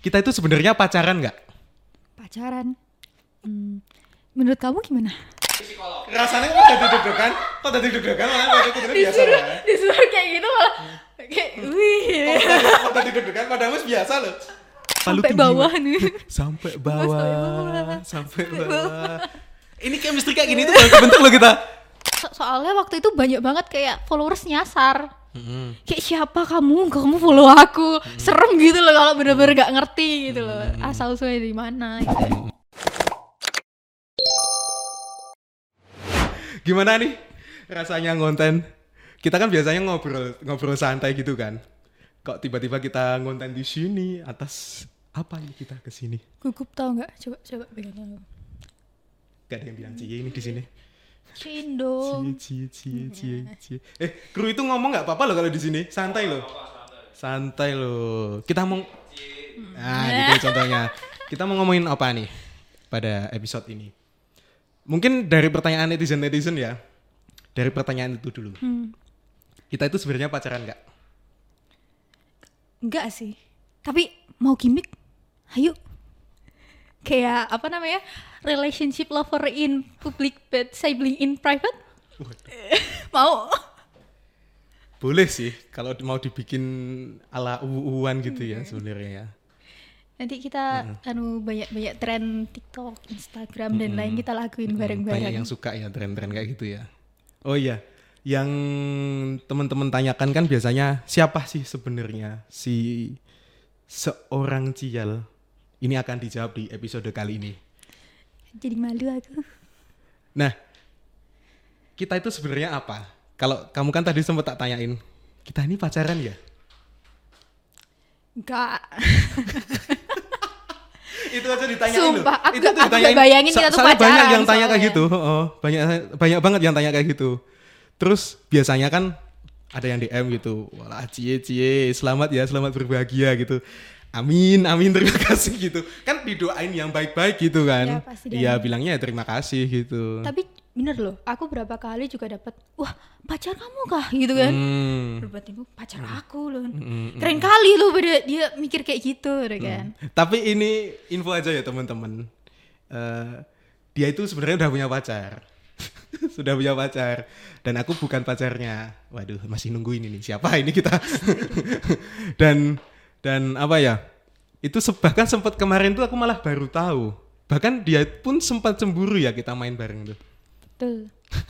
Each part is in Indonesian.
kita itu sebenarnya pacaran nggak? Pacaran. Hmm, menurut kamu gimana? Rasanya kok jadi deg-degan? Kok jadi deg-degan? Malah itu biasa Disuruh, lah. disuruh kayak gitu malah kayak wih. Kok tadi deg-degan? Padahal mas biasa loh. Sampai bawah nih. Sampai bawah. bawah. Sampai bawah. Ini chemistry kayak gini tuh baru kebentuk loh kita. So- soalnya waktu itu banyak banget kayak followers nyasar. Kayak siapa kamu? Kamu follow aku. Serem gitu loh kalau bener-bener gak ngerti gitu loh. Asal usulnya dari mana gitu. Gimana nih rasanya ngonten? Kita kan biasanya ngobrol ngobrol santai gitu kan. Kok tiba-tiba kita ngonten di sini atas apa ini kita ke sini? Gugup tau nggak? Coba coba pegang. Gak ada yang bilang cie ini di sini. Cindo. Cie cie cie cie cie. Eh, kru itu ngomong nggak apa-apa loh kalau di sini. Santai loh. Santai loh. Kita mau Nah, gitu contohnya. Kita mau ngomongin apa nih pada episode ini? Mungkin dari pertanyaan netizen-netizen ya. Dari pertanyaan itu dulu. Hmm. Kita itu sebenarnya pacaran nggak? Enggak sih. Tapi mau gimmick? Ayo. Kayak apa namanya? Relationship lover in public but sibling in private? mau? Boleh sih kalau mau dibikin ala uwan gitu ya sebenarnya ya. Nanti kita anu banyak-banyak tren TikTok, Instagram dan lain kita lakuin bareng-bareng. Banyak yang suka ya tren-tren kayak gitu ya. Oh iya, yang teman-teman tanyakan kan biasanya siapa sih sebenarnya si seorang Cial? Ini akan dijawab di episode kali ini. Jadi malu aku. Nah, kita itu sebenarnya apa? Kalau kamu kan tadi sempat tak tanyain, kita ini pacaran ya? Enggak. itu aja ditanyain Sumpah, loh. aku itu aku ditanyain. bayangin kita tuh soalnya banyak pacaran yang tanya kayak gitu oh, banyak banyak banget yang tanya kayak gitu terus biasanya kan ada yang DM gitu wala cie cie selamat ya selamat berbahagia gitu amin amin terima kasih gitu kan didoain yang baik-baik gitu kan Ya, pasti iya doain. bilangnya ya terima kasih gitu Tapi bener loh, aku berapa kali juga dapat, wah pacar kamu kah? Gitu kan. Hmm. Berbuat ibu pacar aku loh. Keren kali loh pada dia mikir kayak gitu udah kan. Tapi ini info aja ya teman-teman. Eh, dia itu sebenarnya udah punya pacar. Sudah punya pacar dan aku bukan pacarnya. Waduh, masih nungguin ini siapa ini kita. dan dan apa ya? Itu bahkan sempat kemarin tuh aku malah baru tahu. Bahkan dia pun sempat cemburu ya kita main bareng tuh. Betul.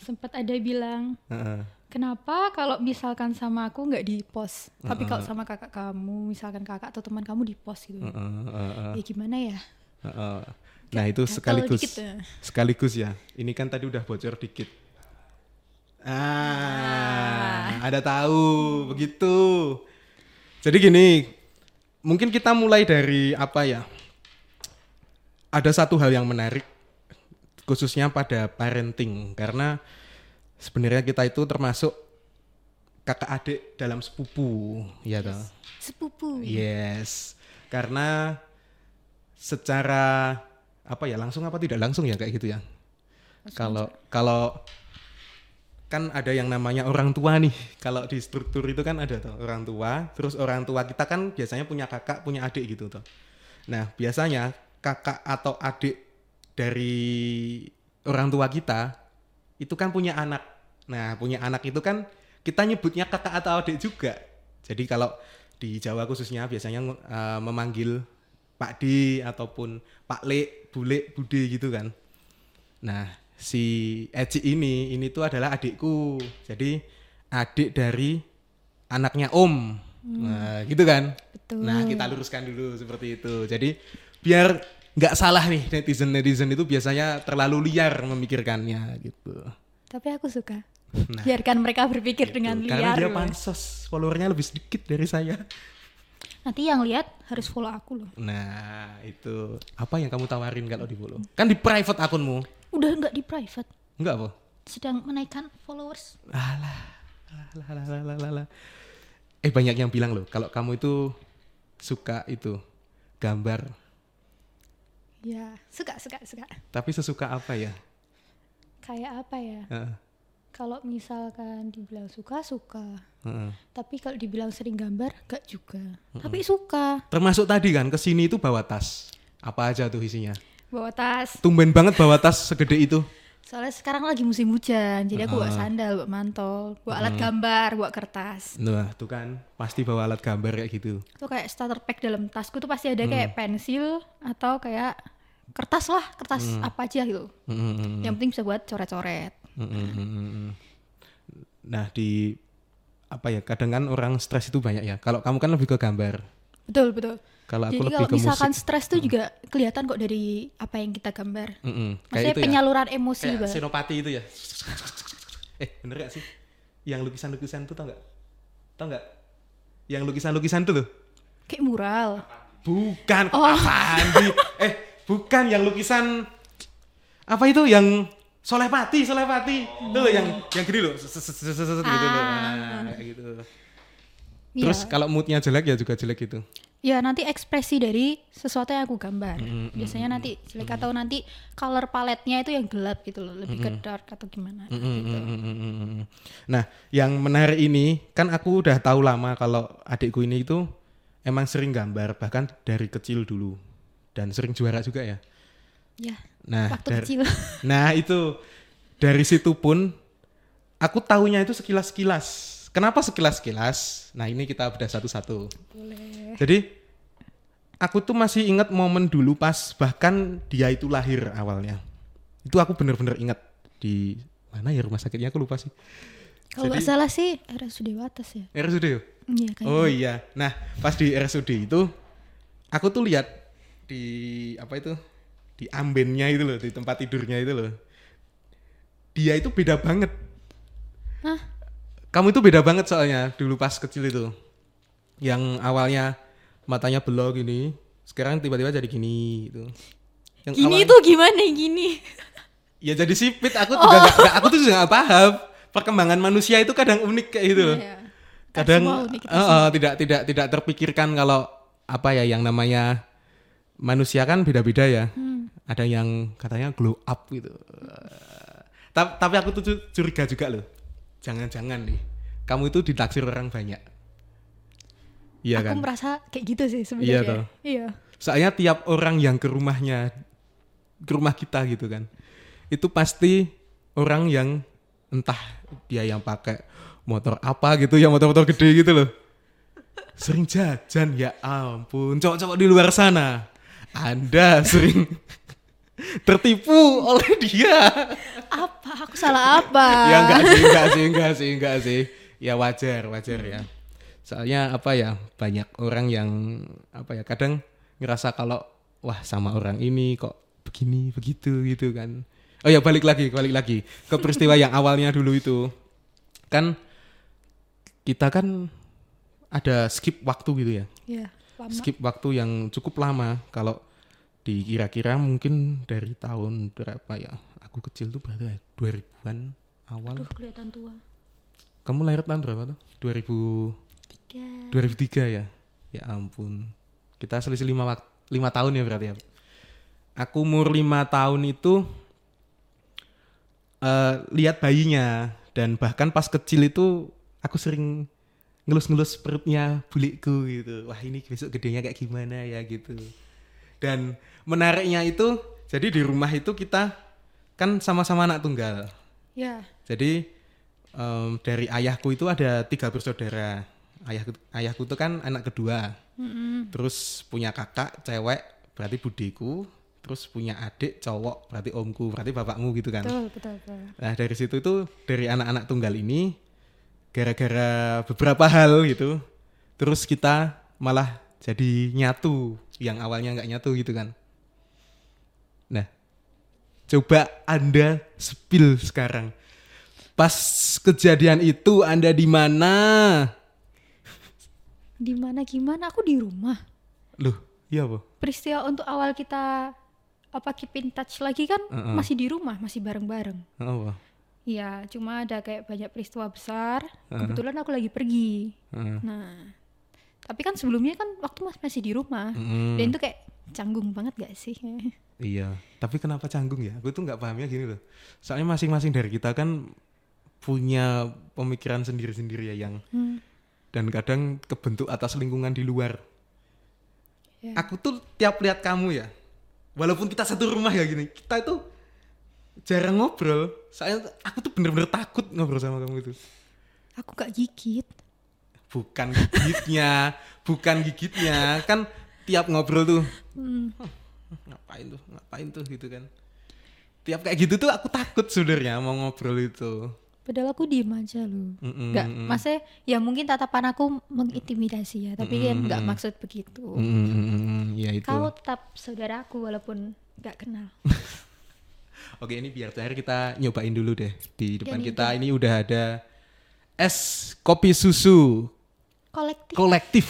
Sempat ada bilang, Heeh. kenapa kalau misalkan sama aku nggak di post, tapi kalau sama kakak kamu, misalkan kakak atau teman kamu di post gitu. Heeh, heeh, Ya gimana ya? heeh. Nah, itu sekaligus dikit ya. sekaligus ya. Ini kan tadi udah bocor dikit. Ah, ada tahu begitu. Jadi gini, mungkin kita mulai dari apa ya? Ada satu hal yang menarik khususnya pada parenting karena sebenarnya kita itu termasuk kakak adik dalam sepupu, ya toh. Sepupu. Yes, karena secara apa ya langsung apa tidak langsung ya kayak gitu ya. Kalau kalau kan ada yang namanya orang tua nih. Kalau di struktur itu kan ada tuh orang tua, terus orang tua kita kan biasanya punya kakak, punya adik gitu tuh. Nah, biasanya kakak atau adik dari orang tua kita itu kan punya anak. Nah, punya anak itu kan kita nyebutnya kakak atau adik juga. Jadi kalau di Jawa khususnya biasanya eh, memanggil Pak D ataupun Pak Le, Bule, Bude gitu kan. Nah, si Eci ini ini tuh adalah adikku. Jadi adik dari anaknya Om. Nah, gitu kan? Betul. Nah, kita luruskan dulu seperti itu. Jadi biar nggak salah nih netizen-netizen itu biasanya terlalu liar memikirkannya gitu. Tapi aku suka. Nah, Biarkan mereka berpikir dengan Gitu. Karena liar. dia loh. pansos, followernya lebih sedikit dari saya. Nanti yang lihat harus follow aku loh. Nah, itu apa yang kamu tawarin kalau di follow? Kan di private akunmu. Udah nggak di private, Enggak apa? sedang menaikkan followers. Alah, alah, alah, alah, alah, alah. Eh banyak yang bilang loh, kalau kamu itu suka itu gambar, Ya, suka suka suka. tapi sesuka apa ya? Kayak apa ya? Heeh. Kalau misalkan dibilang suka suka, Heeh. tapi kalau dibilang sering gambar enggak juga. Tapi suka. Termasuk tadi kan ke sini itu bawa tas. Apa aja tuh isinya? Bawa tas. Tumben banget bawa tas segede itu. Soalnya sekarang lagi musim hujan, jadi aku bawa sandal, bawa mantol, bawa alat gambar, bawa kertas. Nah, tuh kan pasti bawa alat gambar kayak gitu. Itu kayak starter pack dalam tasku tuh pasti ada kayak pensil atau kayak kertas lah, kertas apa aja gitu. Mm-mm. Yang penting bisa buat coret-coret. Mm-mm. Nah, di apa ya? Kadang kan orang stres itu banyak ya. Kalau kamu kan lebih ke gambar. Betul, betul. Kalau aku Jadi lebih kalau ke misalkan musik. stres tuh juga kelihatan kok dari apa yang kita gambar. Mm-mm. Maksudnya Kayak itu ya. penyaluran emosi Kayak banget. senopati itu ya. Eh, bener gak sih? Yang lukisan-lukisan tuh tau gak? Tau gak? Yang lukisan-lukisan tuh loh. Kayak mural. Bukan, Oh. apaan? Eh, bukan yang lukisan apa itu yang Solepati, Solepati. Itu loh yang yang gede loh. Gitu loh. Ah. Nah, kayak gitu. Iya. Terus kalau moodnya jelek ya juga jelek gitu. Ya nanti ekspresi dari sesuatu yang aku gambar. Biasanya nanti jelek atau nanti color paletnya itu yang gelap gitu loh, lebih ke dark atau gimana. Mm, mm, mm, mm, mm, mm. Nah, yang menarik ini kan aku udah tahu lama kalau adikku ini itu emang sering gambar bahkan dari kecil dulu dan sering juara juga ya. Ya, Nah, waktu kecil. Nah itu dari situ pun aku tahunya itu sekilas-sekilas. Kenapa sekilas-sekilas? Nah ini kita bedah satu-satu. Boleh. Jadi aku tuh masih ingat momen dulu pas bahkan dia itu lahir awalnya. Itu aku bener-bener ingat di mana ya rumah sakitnya aku lupa sih. Kalau nggak salah sih RSUD Wates ya. RSUD ya? Iya. Oh iya. Nah pas di RSUD itu aku tuh lihat di apa itu di ambennya itu loh di tempat tidurnya itu loh. Dia itu beda banget. Hah? Kamu itu beda banget soalnya dulu pas kecil itu. Yang awalnya matanya belok gini, sekarang tiba-tiba jadi gini gitu. Yang Gini awal- tuh gimana gini? ya jadi sipit. Aku juga nggak- nggak- aku tuh juga nggak paham. Perkembangan manusia itu kadang unik kayak gitu loh. Iya. Kadang eh, eh, tidak tidak tidak terpikirkan kalau apa ya yang namanya manusia kan beda-beda ya. Hmm. Ada yang katanya glow up gitu. Ta- tapi aku tuh cu- curiga juga loh. Jangan-jangan nih, kamu itu ditaksir orang banyak. Iya aku kan? merasa kayak gitu sih Iya sebenarnya. toh. Iya. Soalnya tiap orang yang ke rumahnya, ke rumah kita gitu kan, itu pasti orang yang entah dia yang pakai motor apa gitu, yang motor-motor gede gitu loh. Sering jajan, ya ampun. Cowok-cowok di luar sana, Anda sering tertipu oleh dia. Apa? Aku salah apa? ya enggak sih, enggak sih, enggak sih, enggak sih. Ya wajar, wajar ya. Soalnya apa ya, banyak orang yang apa ya, kadang ngerasa kalau wah sama orang ini kok begini, begitu gitu kan. Oh ya balik lagi, balik lagi ke peristiwa yang awalnya dulu itu. Kan kita kan ada skip waktu gitu ya. Iya. Lama. Skip waktu yang cukup lama kalau dikira-kira mungkin dari tahun berapa ya? Aku kecil tuh berapa ya? 2000-an awal. Aduh kelihatan tua. Kamu lahir tahun berapa tuh? 2000 Tiga. 2003 ya? Ya ampun. Kita selisih 5 wak- lima tahun ya berarti ya. Aku umur 5 tahun itu eh lihat bayinya dan bahkan pas kecil itu aku sering ngelus-ngelus perutnya bulikku gitu. Wah, ini besok gedenya kayak gimana ya gitu. Dan menariknya itu jadi di rumah itu kita kan sama-sama anak tunggal. Ya. Jadi em, dari ayahku itu ada tiga bersaudara. Ayahku, ayahku itu kan anak kedua. Terus punya kakak cewek berarti budiku. Terus punya adik cowok berarti omku berarti bapakmu gitu kan. Betul, betul, betul. Nah dari situ itu dari anak-anak tunggal ini gara-gara beberapa hal gitu. Terus kita malah jadi nyatu yang awalnya nggak nyatu gitu kan. Nah coba anda spill sekarang. Pas kejadian itu anda di mana? Di mana gimana? Aku di rumah. Loh, iya apa? Peristiwa untuk awal kita apa keep in touch lagi kan Heeh. masih di rumah, masih bareng-bareng. Apa? Iya, cuma ada kayak banyak peristiwa besar. Kebetulan aku lagi pergi. Heeh. Nah, tapi kan sebelumnya kan waktu mas masih di rumah. Mm-mm. Dan itu kayak canggung banget gak sih? Iya, tapi kenapa canggung ya? Aku tuh nggak pahamnya gini loh. Soalnya masing-masing dari kita kan punya pemikiran sendiri-sendiri ya yang Hmm. dan kadang kebentuk atas lingkungan di luar. Ya. Aku tuh tiap lihat kamu ya, walaupun kita satu rumah ya gini, kita itu jarang ngobrol. Saya aku tuh bener-bener takut ngobrol sama kamu itu. Aku gak gigit. Bukan gigitnya, bukan gigitnya, kan tiap ngobrol tuh Hmm. "Huh, ngapain tuh, ngapain tuh gitu kan. Tiap kayak gitu tuh aku takut sebenarnya mau ngobrol itu. Padahal aku diem aja loh. Nggak, mm-mm. maksudnya ya mungkin tatapan aku mengintimidasi ya, tapi kan nggak maksud begitu. Mm-mm, ya itu. Kau tetap saudaraku walaupun nggak kenal. Oke ini biar terakhir kita nyobain dulu deh di depan kita ini udah ada es kopi susu Kolektif. kolektif.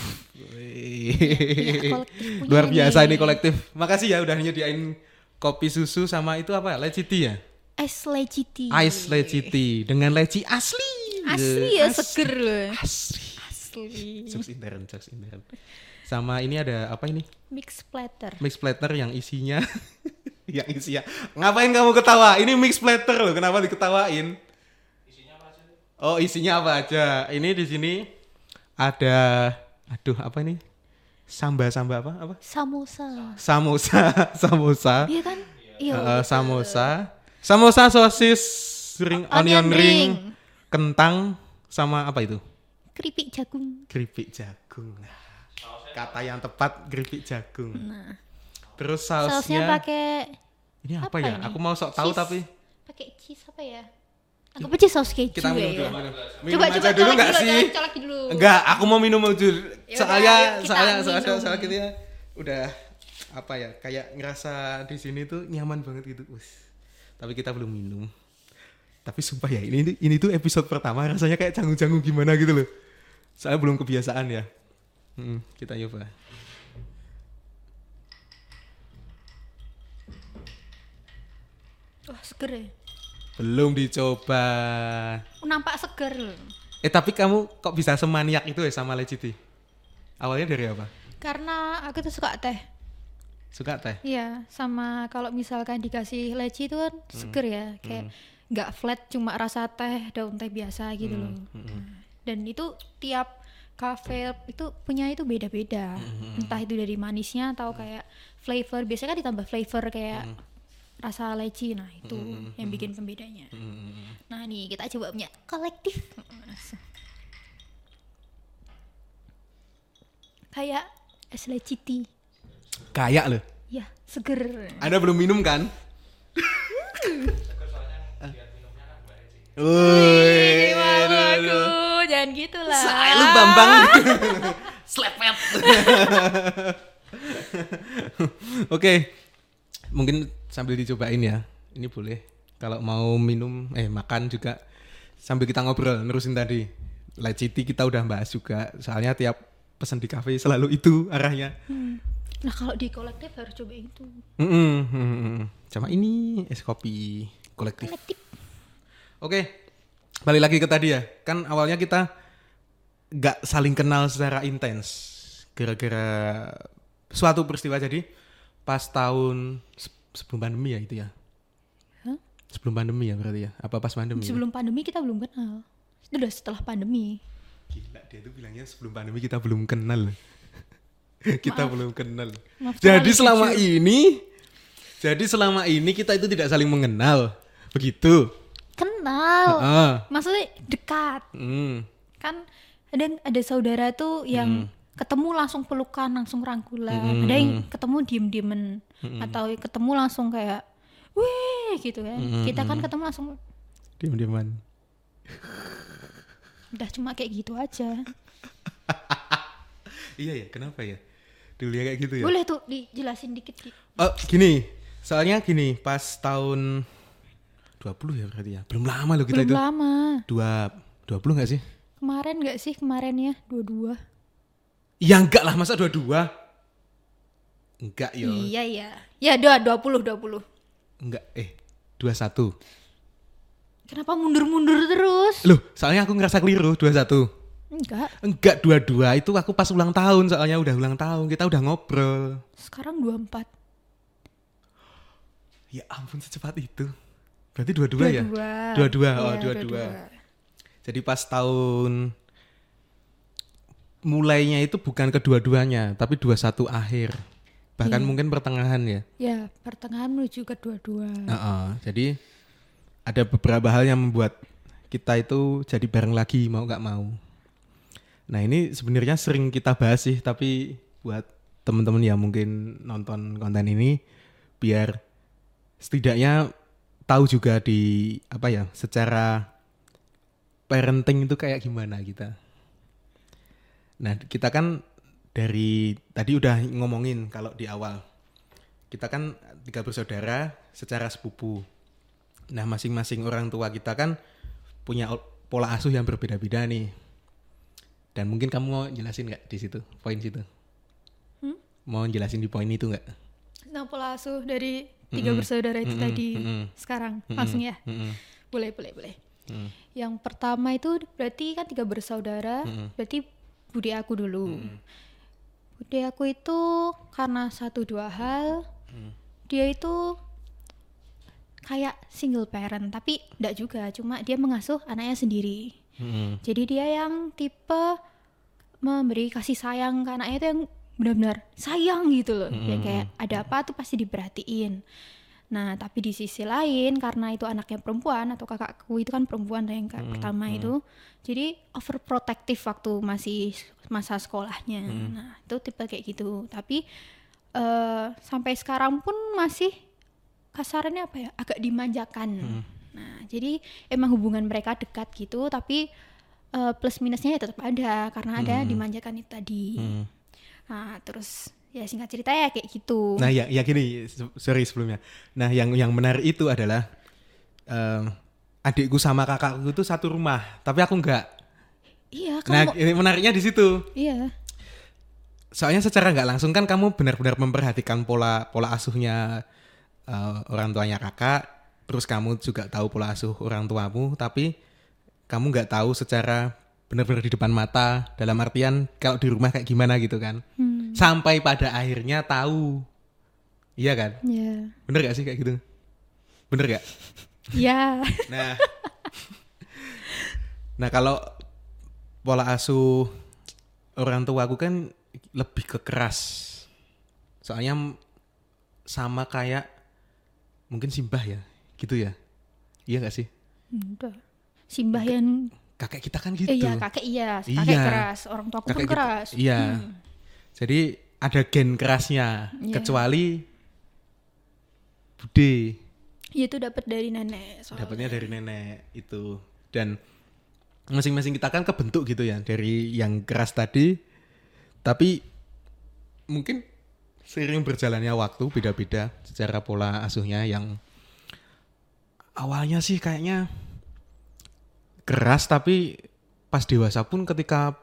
Kolektif punya Luar ini. biasa ini kolektif. Makasih ya udah nyediain kopi susu sama itu apa? Leci tea ya? Es leciti. Ice leci tea dengan leci asli. Asli ya Asli. seger loh. Asli. Asli. Jokes intern, jokes intern. Sama ini ada apa ini? Mix platter. Mix platter yang isinya yang isinya. Ngapain kamu ketawa? Ini mix platter loh. Kenapa diketawain? Oh, isinya apa aja? Ini di sini ada aduh apa ini? Samba samba apa? Apa? Samosa. Samosa, samosa. Iya kan? Iya. Eh, samosa. Samosa sosis ring onion, Onion ring, ring. kentang sama apa itu? Keripik jagung. Keripik jagung. Nah, Kata yang tepat keripik jagung. Nah, Terus sausnya sausnya, pakai ini apa, apa ya? ini? Aku mau sok tahu Cheese. tapi pakai cheese apa ya? Anggap aja saus keju kita minum ya. dulu. ya. Minum, minum Coba coba dulu colek nggak dulu, sih? colek dulu. Enggak, aku mau minum dulu. Soalnya, soalnya, soalnya, soalnya kita udah apa ya? Kayak ngerasa di sini tuh nyaman banget gitu. Wis. Tapi kita belum minum. Tapi sumpah ya, ini ini, ini tuh episode pertama rasanya kayak canggung-canggung gimana gitu loh. Soalnya belum kebiasaan ya. Hmm, kita coba. Wah, seger ya. Belum dicoba. Nampak seger loh. Eh tapi kamu kok bisa semaniak itu ya sama Leciti? Awalnya dari apa? Karena aku tuh suka teh. Suka teh? Iya, sama kalau misalkan dikasih leci itu kan seger ya, kayak nggak flat cuma rasa teh daun teh biasa gitu loh. Nah, Dan itu tiap kafe itu punya itu beda-beda. Entah itu dari manisnya atau kayak flavor. Biasanya kan ditambah flavor kayak rasa leci. Nah, itu yang bikin pembedanya. Nah, nih kita coba punya kolektif. Kayak es leci tea. Kayak loh. Ya, seger. Anda belum minum kan? Malu aku, jangan gitu lah. saya lu Bambang. Slepet. Oke. Mungkin sambil dicobain ya. Ini boleh. Kalau mau minum eh makan juga sambil kita ngobrol nerusin tadi. Leciti kita udah bahas juga. Soalnya tiap pesan di kafe selalu itu arahnya. Nah kalau di kolektif harus coba itu. Mm-mm, mm-mm. Sama ini es kopi kolektif. Kolektif. Oke, balik lagi ke tadi ya. Kan awalnya kita nggak saling kenal secara intens. Gara-gara suatu peristiwa jadi pas tahun sebelum pandemi ya itu ya. Hah? Sebelum pandemi ya berarti ya. Apa pas pandemi? ya? Sebelum pandemi kita belum kenal. Itu udah setelah pandemi. Gila, dia tuh bilangnya sebelum pandemi kita belum kenal. kita belum kenal. Maaf jadi selama jujur. ini jadi selama ini kita itu tidak saling mengenal. Begitu. Kenal. Heeh. Maksudnya dekat. Hmm. Kan ada ada saudara tuh yang ketemu langsung pelukan, langsung rangkulan. Ada yang ketemu diem-diemen atau ketemu langsung kayak wih gitu kan. Kita kan ketemu langsung Diam-diaman. udah cuma kayak gitu aja. Iya ya, kenapa ya? Dulu ya kayak gitu ya. Boleh tuh dijelasin dikit Ki. Oh, gini. Soalnya gini, pas tahun 20 ya berarti ya. Belum lama loh kita Belum itu. lama. Dua 20 enggak sih? Kemarin nggak sih kemarin ya dua-dua? Ya enggak lah, masa dua-dua? Enggak yo. Iya iya. Ya dua dua puluh dua puluh. Enggak, eh 21. Kenapa mundur-mundur terus? Loh, soalnya aku ngerasa keliru 21. Enggak. Enggak dua-dua itu aku pas ulang tahun soalnya udah ulang tahun kita udah ngobrol. Sekarang dua empat. Ya ampun secepat itu. Berarti dua-dua ya? Dua-dua. Dua-dua, oh Iya, dua-dua. Jadi pas tahun mulainya itu bukan kedua-duanya, tapi dua satu akhir. Bahkan Iya. mungkin pertengahan ya. Ya, pertengahan menuju kedua-dua. Heeh, jadi ada beberapa hal yang membuat kita itu jadi bareng lagi mau nggak mau. Nah ini sebenarnya sering kita bahas sih, tapi buat teman-teman yang mungkin nonton konten ini, biar setidaknya tahu juga di apa ya, secara parenting itu kayak gimana kita. Nah kita kan dari tadi udah ngomongin kalau di awal kita kan tiga bersaudara secara sepupu. Nah, masing-masing orang tua kita kan punya pola asuh yang berbeda-beda nih. Dan mungkin kamu mau jelasin nggak di situ, poin situ? Hmm? Mau jelasin di poin itu nggak? Nah, pola asuh dari tiga Mm-mm. bersaudara itu Mm-mm, tadi mm-mm. sekarang Mm-mm, langsung ya. mm-mm, Boleh, boleh, boleh. mm, Yang pertama itu berarti kan tiga bersaudara, Mm-mm. berarti bude aku dulu. Mm. Bude aku itu karena satu dua hal, Mm. dia itu kayak single parent, tapi enggak juga, cuma dia mengasuh anaknya sendiri. mm, Jadi dia yang tipe memberi kasih sayang ke anaknya itu yang benar-benar sayang gitu loh. Yang kayak ada apa tuh pasti diperhatiin. Nah, tapi di sisi lain karena itu anaknya perempuan atau kakakku itu kan perempuan yang kayak pertama itu. Jadi overprotective waktu masih masa sekolahnya. Nah, itu tipe kayak gitu. Tapi eh sampai sekarang pun masih kasarnya apa ya? agak dimanjakan. Nah, jadi emang hubungan mereka dekat gitu, tapi eh, plus minusnya ya tetap ada karena ada dimanjakan itu tadi. mm. Nah, terus ya singkat cerita ya kayak gitu. Nah, ya, ya gini, sorry sebelumnya. Nah, yang yang menarik itu adalah em, adikku sama kakakku itu satu rumah, tapi aku nggak. iya, Nah, kamu ini menariknya di situ. iya. soalnya secara nggak langsung kan kamu benar-benar memperhatikan pola pola asuhnya eh, orang tuanya kakak terus kamu juga tahu pola asuh orang tuamu tapi kamu nggak tahu secara benar-benar di depan mata dalam artian kalau di rumah kayak gimana gitu kan Hmm, sampai pada akhirnya tahu iya kan ya. bener gak sih kayak gitu bener gak Ya. Nah, nah kalau pola asuh orang tua aku kan lebih ke keras. Soalnya sama kayak mungkin simbah ya, gitu ya. Iya gak sih? Udah. Simbah yang Kakek kita kan gitu. eh, iya kakek iya, kakek Iya. keras, orang tua aku Kakek pun kita- keras. Iya. Hmm. Jadi ada gen kerasnya, Iya. kecuali bude. Iya, itu dapat dari nenek. soalnya. dapatnya dari nenek itu dan masing-masing kita kan kebentuk gitu ya dari yang keras tadi tapi mungkin seiring berjalannya waktu beda-beda secara pola asuhnya yang awalnya sih kayaknya keras tapi pas dewasa pun ketika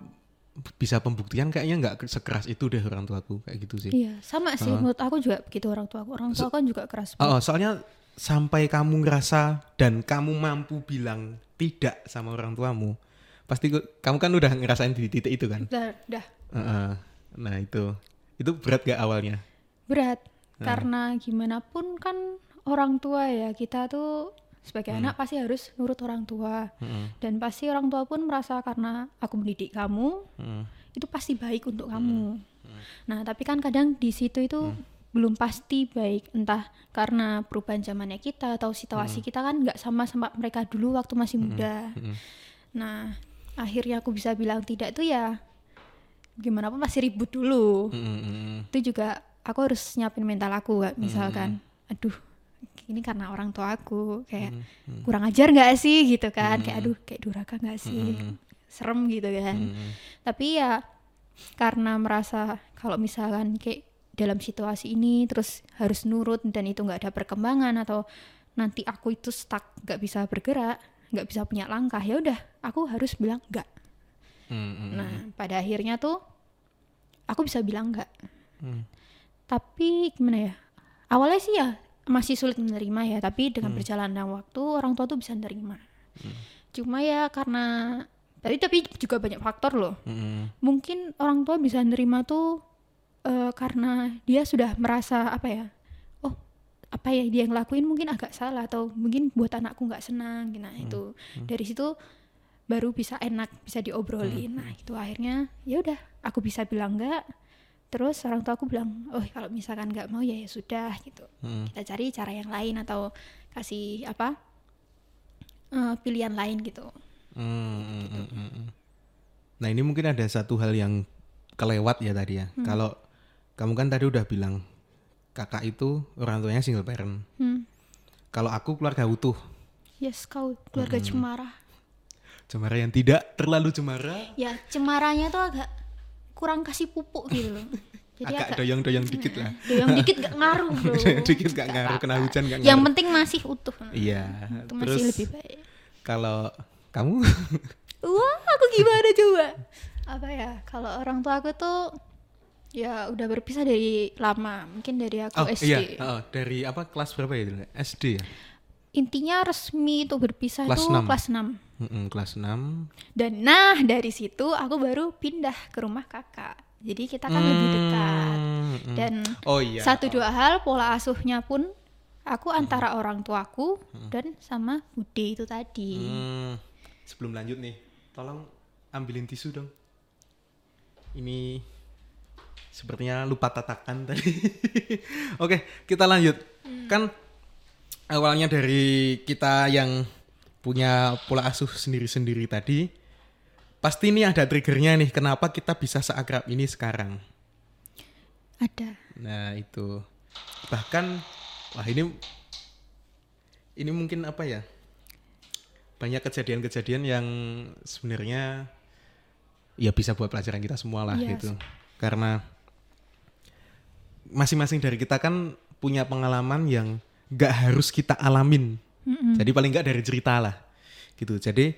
bisa pembuktian kayaknya nggak sekeras itu deh orang tuaku kayak gitu sih Iya, sama sih. Menurut aku juga begitu orang tua aku. Orang tua kan juga keras. Oh, oh, soalnya sampai kamu ngerasa dan kamu mampu bilang tidak sama orang tuamu, pasti kamu kan udah ngerasain di titik itu kan. Udah, udah Heeh. Nah itu, itu berat gak awalnya? berat. Nah. Karena gimana pun kan orang tua ya kita tuh sebagai Hmm. anak pasti harus nurut orang tua. Heeh. Dan pasti orang tua pun merasa karena aku mendidik kamu, Heeh. itu pasti baik untuk kamu. Hmm. Nah, tapi kan kadang di situ itu belum pasti baik, entah karena perubahan zamannya kita atau Hmm. situasi kita kan nggak sama sama mereka dulu waktu masih muda. Heeh. Nah, akhirnya aku bisa bilang tidak itu ya gimana pun pasti ribut dulu. Heeh, heeh. Itu juga aku harus nyiapin mental aku, nggak? Hmm. misalkan, aduh ini karena orang tua aku kayak kurang ajar nggak sih gitu kan, kayak aduh kayak durhaka nggak sih, serem gitu kan. Heeh. Tapi ya karena merasa kalau misalkan kayak dalam situasi ini terus harus nurut dan itu nggak ada perkembangan atau nanti aku itu stuck nggak bisa bergerak nggak bisa punya langkah ya udah aku harus bilang enggak Heeh. nah pada akhirnya tuh aku bisa bilang enggak Hmm. tapi gimana ya awalnya sih ya masih sulit menerima ya tapi dengan perjalanan waktu orang tua tuh bisa menerima cuma ya karena tapi tapi juga banyak faktor loh. Heeh. mungkin orang tua bisa nerima tuh eh, karena dia sudah merasa apa ya oh apa ya dia yang lakuin mungkin agak salah atau mungkin buat anakku nggak senang nah itu. Dari situ baru bisa enak bisa diobrolin. Nah itu akhirnya ya udah aku bisa bilang enggak terus orang tua aku bilang oh kalau misalkan nggak mau ya ya sudah gitu Hmm. kita cari cara yang lain atau kasih apa eh, pilihan lain gitu Hmm, hmm, hmm, hmm, hmm. Nah ini mungkin ada satu hal yang kelewat ya tadi ya. Kalau kamu kan tadi udah bilang kakak itu orang tuanya single parent. hmm. Kalau aku keluarga utuh, yes kau keluarga cemara cemara yang tidak terlalu cemara, ya cemaranya tuh agak kurang kasih pupuk gitu loh jadi agak agak doyong-doyong dikit lah. doyong dikit gak ngaruh bro dikit gak ngaruh kena hujan gak yang ngaruh. penting masih utuh Iya. itu masih Terus lebih baik kalau kamu wah aku gimana coba apa ya kalau orang tua aku tuh ya udah berpisah dari lama mungkin dari aku oh SD iya oh, dari apa kelas berapa ya? SD ya? Intinya resmi tuh berpisah Kelas itu enam. kelas 6 Mm-mm, kelas 6 dan nah dari situ aku baru pindah ke rumah kakak jadi kita kan lebih dekat Mm-mm. dan Oh iya. satu dua hal pola asuhnya pun aku antara orang tuaku dan sama bude itu tadi Hmm, sebelum lanjut nih, tolong ambilin tisu dong. Ini sepertinya lupa tatakan tadi. Oke, kita lanjut. Kan awalnya dari kita yang punya pola asuh sendiri-sendiri tadi, pasti ini ada triggernya nih. Kenapa kita bisa seakrab ini sekarang? ada Nah itu bahkan wah ini ini mungkin apa ya banyak kejadian-kejadian yang sebenarnya ya bisa buat pelajaran kita semua lah Yes. gitu karena masing-masing dari kita kan punya pengalaman yang gak harus kita alamin. Jadi paling nggak dari cerita lah gitu. Jadi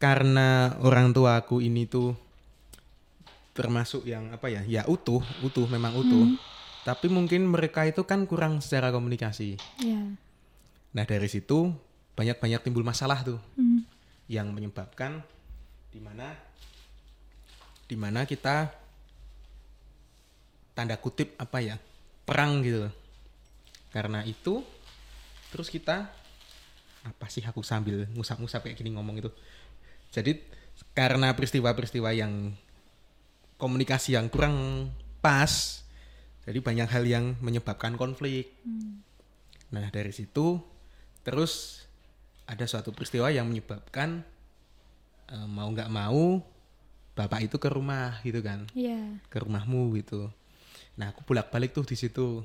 karena orang tuaku ini tuh termasuk yang apa ya? Ya utuh utuh memang utuh. Tapi mungkin mereka itu kan kurang secara komunikasi. Ya nah dari situ banyak-banyak timbul masalah tuh Hmm. yang menyebabkan di mana di mana kita tanda kutip apa ya perang gitu. Karena itu terus kita apa sih aku sambil ngusap-ngusap kayak gini ngomong itu? Jadi karena peristiwa-peristiwa yang komunikasi yang kurang pas jadi banyak hal yang menyebabkan konflik. Nah dari situ terus ada suatu peristiwa yang menyebabkan eh, mau nggak mau bapak itu ke rumah gitu kan? Ya ke rumahmu gitu. Nah aku bolak balik tuh di situ.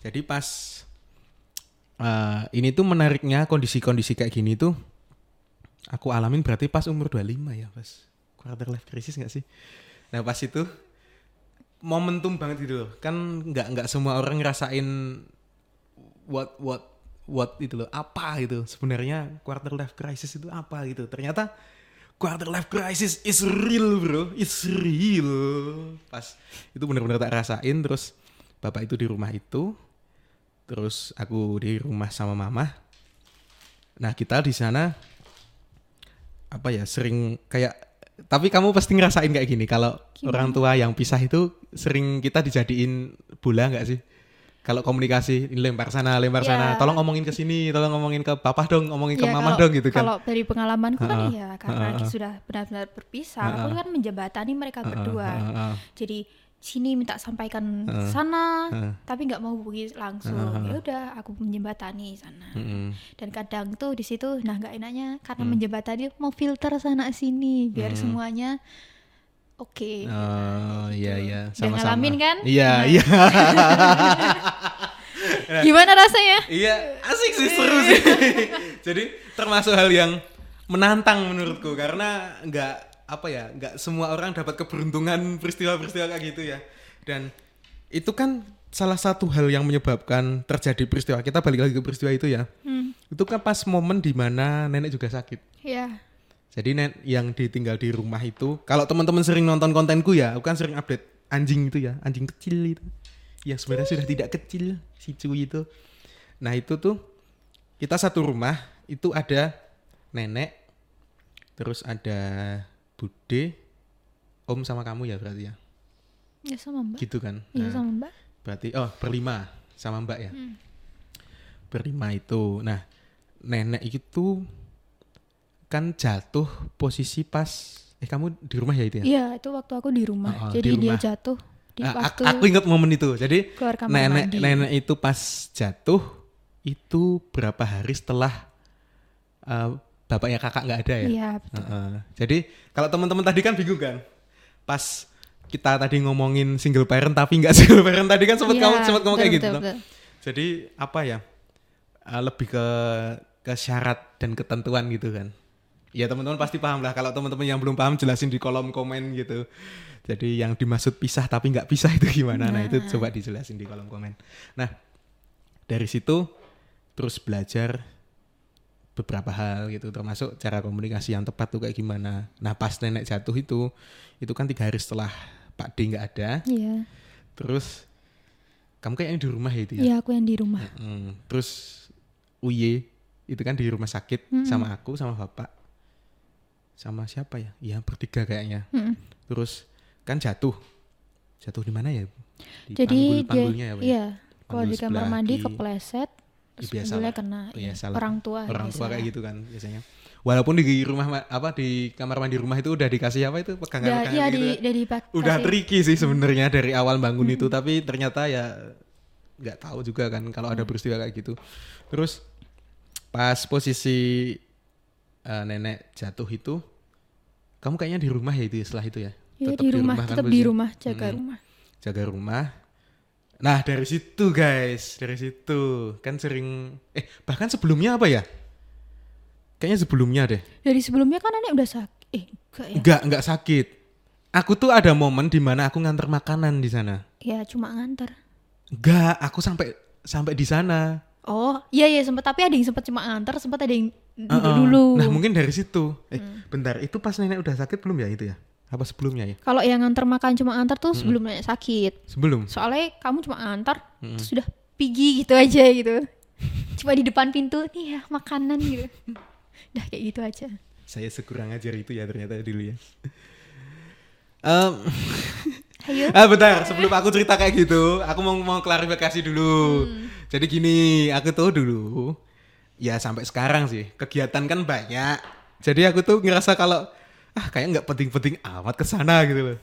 Jadi pas eh, ini tuh menariknya kondisi-kondisi kayak gini tuh aku alamin berarti pas umur 25 ya pas quarter life crisis nggak sih? Nah pas itu momentum banget gitu loh. Kan nggak nggak semua orang ngerasain what what what itu loh apa gitu. Sebenarnya quarter life crisis itu apa gitu. Ternyata quarter life crisis is real bro. It's real. Pas itu benar-benar tak rasain terus bapak itu di rumah itu terus aku di rumah sama mama nah kita di sana apa ya sering kayak tapi kamu pasti ngerasain kayak gini kalau orang tua yang pisah itu sering kita dijadiin bola nggak sih kalau komunikasi ini lempar sana lempar Ya. sana tolong ngomongin ke sini tolong ngomongin ke papa dong ngomongin ke Ya, mama kalau- dong gitu kan Kalau dari pengalamanku kan Ha-ha. ya karena Ha-ha. sudah benar-benar berpisah, aku kan menjembatani mereka berdua. Heeh. Jadi sini minta sampaikan Ha-ha. sana, Ha-ha. tapi nggak mau hubungi langsung. Ha-ha. Ya udah, aku menjembatani sana. Mm-mm. Dan kadang tuh di situ, nah nggak enaknya karena Hmm. menjembatani mau filter sana sini biar semuanya oke. Oh iya iya Udah sama-sama. ngalamin kan? Iya Nah. iya. Gimana rasanya? Iya asik sih seru sih. Jadi termasuk hal yang menantang menurutku karena nggak apa ya nggak semua orang dapat keberuntungan peristiwa-peristiwa kayak gitu ya. Dan itu kan salah satu hal yang menyebabkan terjadi peristiwa kita balik lagi ke peristiwa itu ya. Hmm. Itu kan pas momen di mana nenek juga sakit. Ya. Jadi net yang ditinggal di rumah itu, kalau teman-teman sering nonton kontenku ya, aku kan sering update anjing itu ya, anjing kecil itu. Yang sebenarnya sudah tidak kecil si cuy itu. Nah itu tuh kita satu rumah itu ada nenek, terus ada bude, om sama kamu ya berarti ya, Ya sama Mbak. gitu kan? Iya Nah, sama Mbak. Berarti oh berlima sama Mbak ya. Berlima itu. Nah, nenek itu kan jatuh posisi pas eh kamu di rumah ya itu ya? Iya, itu waktu aku di rumah. Oh, oh, Jadi di dia rumah. jatuh di Ah, waktu aku, ingat momen itu. Jadi keluar kamar nenek mandi. nenek itu pas jatuh itu berapa hari setelah eh, bapaknya kakak nggak ada ya? Iya, betul. Heeh. Jadi kalau teman-teman tadi kan bingung kan, pas kita tadi ngomongin single parent tapi nggak single parent tadi kan sempat Iya, kamu sempat ngomong kayak betul, gitu. betul, betul. Jadi apa ya? eh, lebih ke ke syarat dan ketentuan gitu kan. Ya teman-teman pasti paham lah. Kalau teman-teman yang belum paham jelasin di kolom komen gitu. Jadi yang dimaksud pisah tapi nggak pisah itu gimana? Nah itu coba dijelasin di kolom komen. Nah dari situ terus belajar beberapa hal gitu termasuk cara komunikasi yang tepat tuh kayak gimana. Nah pas nenek jatuh itu itu kan tiga hari setelah Pak D nggak ada. Iya. Terus kamu kayaknya di rumah ya itu ya? Iya, aku yang di rumah. Hmm, terus Uye itu kan di rumah sakit Hmm. sama aku sama bapak sama siapa ya? Iya bertiga kayaknya. Mm. Terus kan jatuh, jatuh di mana ya? Di Jadi panggul, dia panggulnya ya? Ya? iya, kalau di kamar mandi kepleset terus biasa panggulnya lah. kena Biasa iya, lah. orang tua Orang biasa. tua kayak gitu kan biasanya. Walaupun di rumah ma- apa di kamar mandi rumah itu udah dikasih apa itu Udah, pegangan-pegangan iya gitu. di, ya. udah dipak- udah tricky sih sebenarnya dari awal bangun itu tapi ternyata ya nggak tahu juga kan kalau ada peristiwa kayak gitu terus pas posisi eh, nenek jatuh itu kamu kayaknya di rumah ya itu ya, setelah itu ya Iya Tetap di rumah, kan tetap di posisi? rumah, jaga Mm-mm. rumah. jaga rumah nah dari situ guys dari situ kan sering eh bahkan sebelumnya apa ya kayaknya sebelumnya deh Dari sebelumnya kan nenek udah sakit. Eh, enggak ya? nggak nggak sakit aku tuh ada momen di mana aku nganter makanan di sana Ya cuma nganter. Enggak, aku sampai sampai di sana. Oh, iya iya sempat tapi ada yang sempat cuma nganter, sempat ada yang duduk Heeh. dulu. Hmm. Nah, mungkin dari situ. Eh, bentar, itu pas nenek udah sakit belum ya itu ya? Apa sebelumnya ya? Kalau yang nganter makan cuma nganter tuh sebelum nenek sakit. Sebelum. Soalnya kamu cuma nganter, terus sudah pergi gitu aja gitu. cuma di depan pintu, nih ya makanan gitu. Udah kayak gitu aja. Saya sekurang ajar itu ya ternyata dulu ya. Em, Ayo. ah bentar, sebelum aku cerita kayak gitu, aku mau mau klarifikasi dulu. Jadi gini, aku tuh dulu ya sampai sekarang sih kegiatan kan banyak. Jadi aku tuh ngerasa kalau ah kayak nggak penting-penting amat ke sana gitu loh.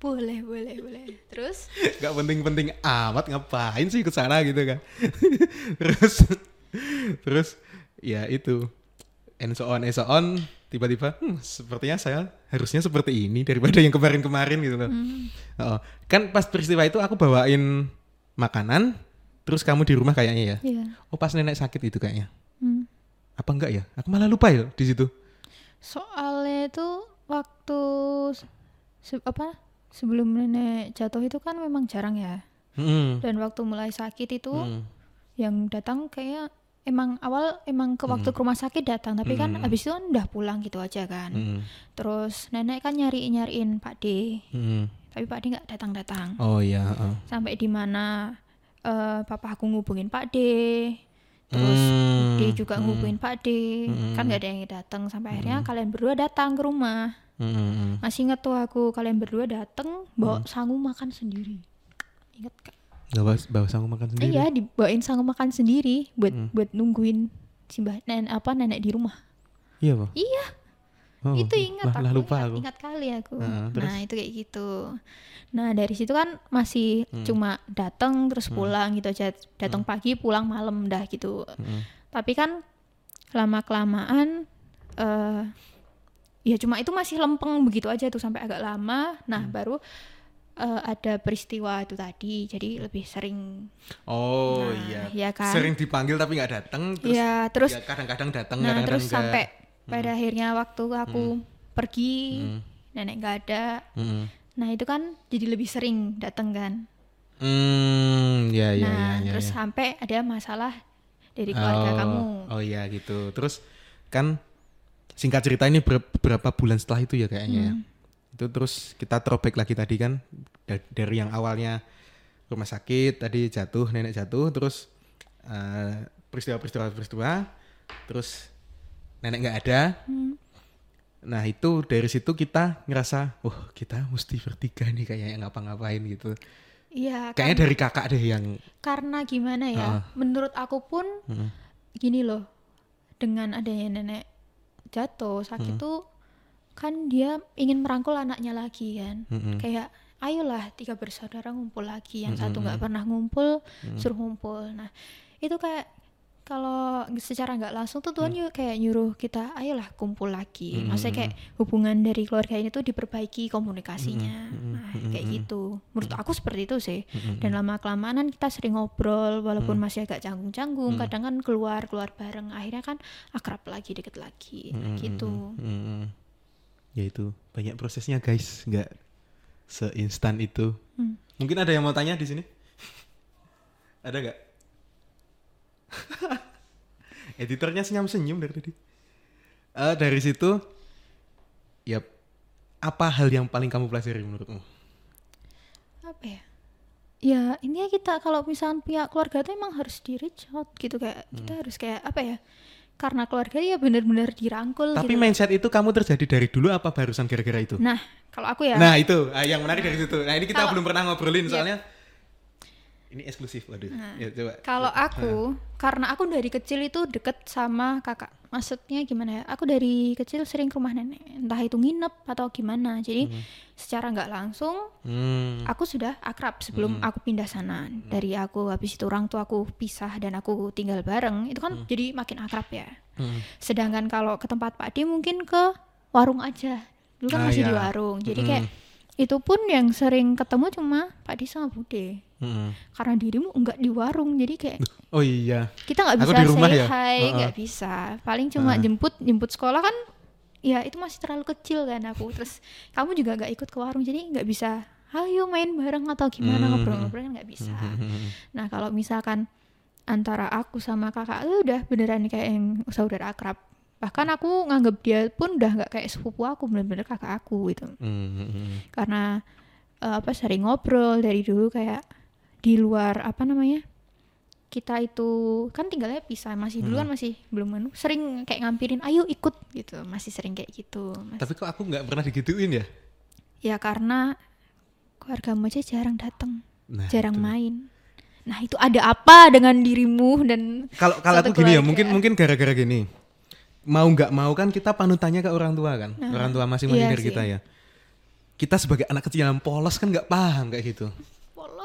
Boleh, boleh, boleh. Terus? nggak penting-penting amat ngapain sih ke sana gitu kan terus terus ya itu and so on and so on tiba-tiba hmm, sepertinya saya harusnya seperti ini daripada yang kemarin-kemarin gitu loh Oh, kan pas peristiwa itu aku bawain makanan terus kamu di rumah kayaknya ya Iya. oh pas nenek sakit itu kayaknya Hmm. apa enggak ya aku malah lupa ya di situ Soalnya itu waktu se- apa sebelum nenek jatuh itu kan memang jarang ya. Hmm. Dan waktu mulai sakit itu Hmm. yang datang kayak emang awal emang ke waktu ke rumah sakit datang tapi kan Hmm. abis itu kan udah pulang gitu aja kan. Hmm. Terus nenek kan nyari nyariin Pak D, Hmm. tapi Pak D nggak datang datang. oh iya heeh. Sampai di mana eh papa aku ngubungin Pak D, terus Hmm. D juga Hmm. ngubungin Pak D, kan nggak ada yang datang sampai akhirnya kalian berdua datang ke rumah. Hmm, hmm, hmm. Masih inget tuh aku kalian berdua dateng bawa sangu makan sendiri. Ingat kak? Bawa, bawa sanggup makan sendiri? Iya dibawain sangu makan sendiri buat Hmm. buat nungguin si mbak nenek apa nenek di rumah. Iya, Pak. Iya Oh, itu ingat lah, aku. lah lupa ingat, aku. ingat kali aku. Heeh, terus? nah itu kayak gitu. Nah dari situ kan masih Hmm. cuma datang terus pulang gitu aja. Datang pagi pulang malam dah gitu. Mm. Tapi kan lama kelamaan eh ya cuma itu masih lempeng begitu aja tuh sampai agak lama. Nah Hmm. baru eh, ada peristiwa itu tadi. Jadi lebih sering Oh Nah, iya. iya kan? Sering dipanggil tapi nggak datang. Terus ya terus ya kadang-kadang datang, nah kadang-kadang terus enggak. sampai pada akhirnya waktu aku pergi Hmm. nenek nggak ada. Mm. Nah itu kan jadi lebih sering datang kan. Hmm, ya ya nah ya ya. terus ya. sampai ada masalah dari keluarga oh, kamu. Oh iya gitu. Terus kan singkat cerita ini ber- beberapa bulan setelah itu ya kayaknya ya. Hmm. Itu terus kita throwback lagi tadi kan da- dari yang awalnya rumah sakit tadi jatuh nenek jatuh terus eh, peristiwa-peristiwa peristiwa terus nenek nggak ada. Hmm. Nah itu dari situ kita ngerasa, wah kita mesti bertiga nih kayaknya ngapa-ngapain gitu. Iya Kayaknya kan- dari kakak deh yang karena gimana ya? Heeh. Menurut aku pun Mm. gini loh. dengan adanya nenek jatuh Hmm. sakit tuh kan dia ingin merangkul anaknya lagi kan Mm-mm. kayak ayolah tiga bersaudara ngumpul lagi yang Hmm, satu nggak pernah ngumpul suruh ngumpul nah itu kayak kalau secara nggak langsung tuh Hmm. Tuhan juga kayak nyuruh kita ayolah kumpul lagi maksudnya kayak hubungan dari keluarga ini tuh diperbaiki komunikasinya Hmm, nah kayak gitu menurut aku seperti itu sih dan lama kelamaan kan kita sering ngobrol walaupun Hmm. masih agak canggung-canggung kadang kan keluar keluar bareng akhirnya kan akrab lagi deket lagi Hmm, gitu Mm-mm. Ya itu banyak prosesnya guys, nggak seinstan itu. Hmm. Mungkin ada yang mau tanya di sini? ada nggak? Editornya senyum-senyum dari tadi. Eh, dari situ, ya apa hal yang paling kamu pelajari menurutmu? apa ya ya intinya kita kalau misalnya punya keluarga tuh emang harus di reach out gitu kayak Hmm. kita harus kayak apa ya karena keluarga ya benar-benar dirangkul Tapi gitu mindset itu kamu terjadi dari dulu apa barusan gara-gara itu? nah kalau aku ya Nah itu, ah, yang menarik dari situ. Nah ini kita Kalau- belum pernah ngobrolin Iya. Ini eksklusif, waduh. Ya, coba. Kalau aku, karena aku dari kecil itu deket sama kakak. Maksudnya gimana ya? Aku dari kecil sering ke rumah nenek, entah itu nginep atau gimana. Jadi secara nggak langsung Hmm. aku sudah akrab sebelum aku pindah sana. Dari aku habis itu orang tua aku pisah dan aku tinggal bareng, itu kan jadi makin akrab ya. Hmm. Sedangkan kalau ke tempat Pak D mungkin ke warung aja. Dulu kan Ah, masih di iya. warung. Jadi kayak itu pun yang sering ketemu cuma Pak D sama Bude. Hmm. Karena dirimu enggak di warung, jadi kayak Oh iya. kita nggak Aku bisa di rumah say ya? hi nggak bisa paling cuma jemput jemput sekolah kan ya itu masih terlalu kecil kan aku terus kamu juga nggak ikut ke warung jadi nggak bisa ayo main bareng atau gimana Hmm. ngobrol-ngobrol kan nggak bisa nah kalau misalkan antara aku sama kakak itu udah beneran kayak yang saudara akrab bahkan aku nganggap dia pun udah nggak kayak sepupu aku bener-bener kakak aku gitu Hmm. karena eh, apa sering ngobrol dari dulu kayak di luar apa namanya kita itu kan tinggalnya pisah masih dulu kan masih belum anu sering kayak ngampirin ayo ikut gitu masih sering kayak gitu Mas. Tapi kok aku nggak pernah digituin ya? ya karena keluargamu aja jarang datang Nah, jarang itu. main nah itu ada apa dengan dirimu dan Kalau kalau aku gini ya, keluarga. mungkin mungkin gara-gara gini. Mau nggak mau kan kita panutannya ke orang tua kan, orang tua masing-masing iya dari sih. kita ya. Kita sebagai anak kecil yang polos kan nggak paham kayak gitu.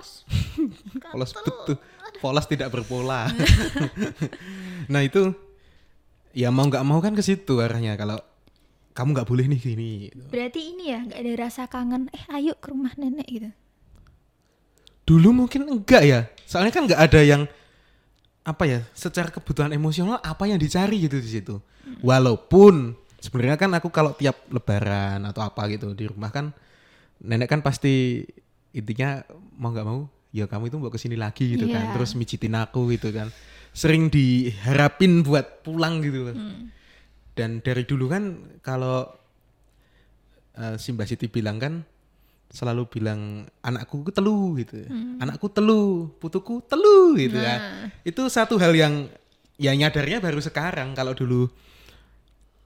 Polos Polos betul. Polos tidak berpola. nah itu ya mau nggak mau kan ke situ arahnya kalau kamu nggak boleh nih gini. gitu. berarti ini ya nggak ada rasa kangen eh ayo ke rumah nenek gitu Dulu mungkin enggak ya. Soalnya kan nggak ada yang apa ya, secara kebutuhan emosional apa yang dicari gitu di situ. Walaupun sebenarnya kan aku kalau tiap lebaran atau apa gitu di rumah kan nenek kan pasti intinya mau nggak mau ya kamu itu mau ke sini lagi gitu kan. Iya. Terus mijitin aku gitu kan. Sering diharapin buat pulang gitu. loh. Dan dari dulu kan kalau eh, si Mbak Siti bilang kan selalu bilang anakku ku telu gitu. Anakku telu, putuku telu gitu kan. Nah. Itu satu hal yang ya nyadarnya baru sekarang kalau dulu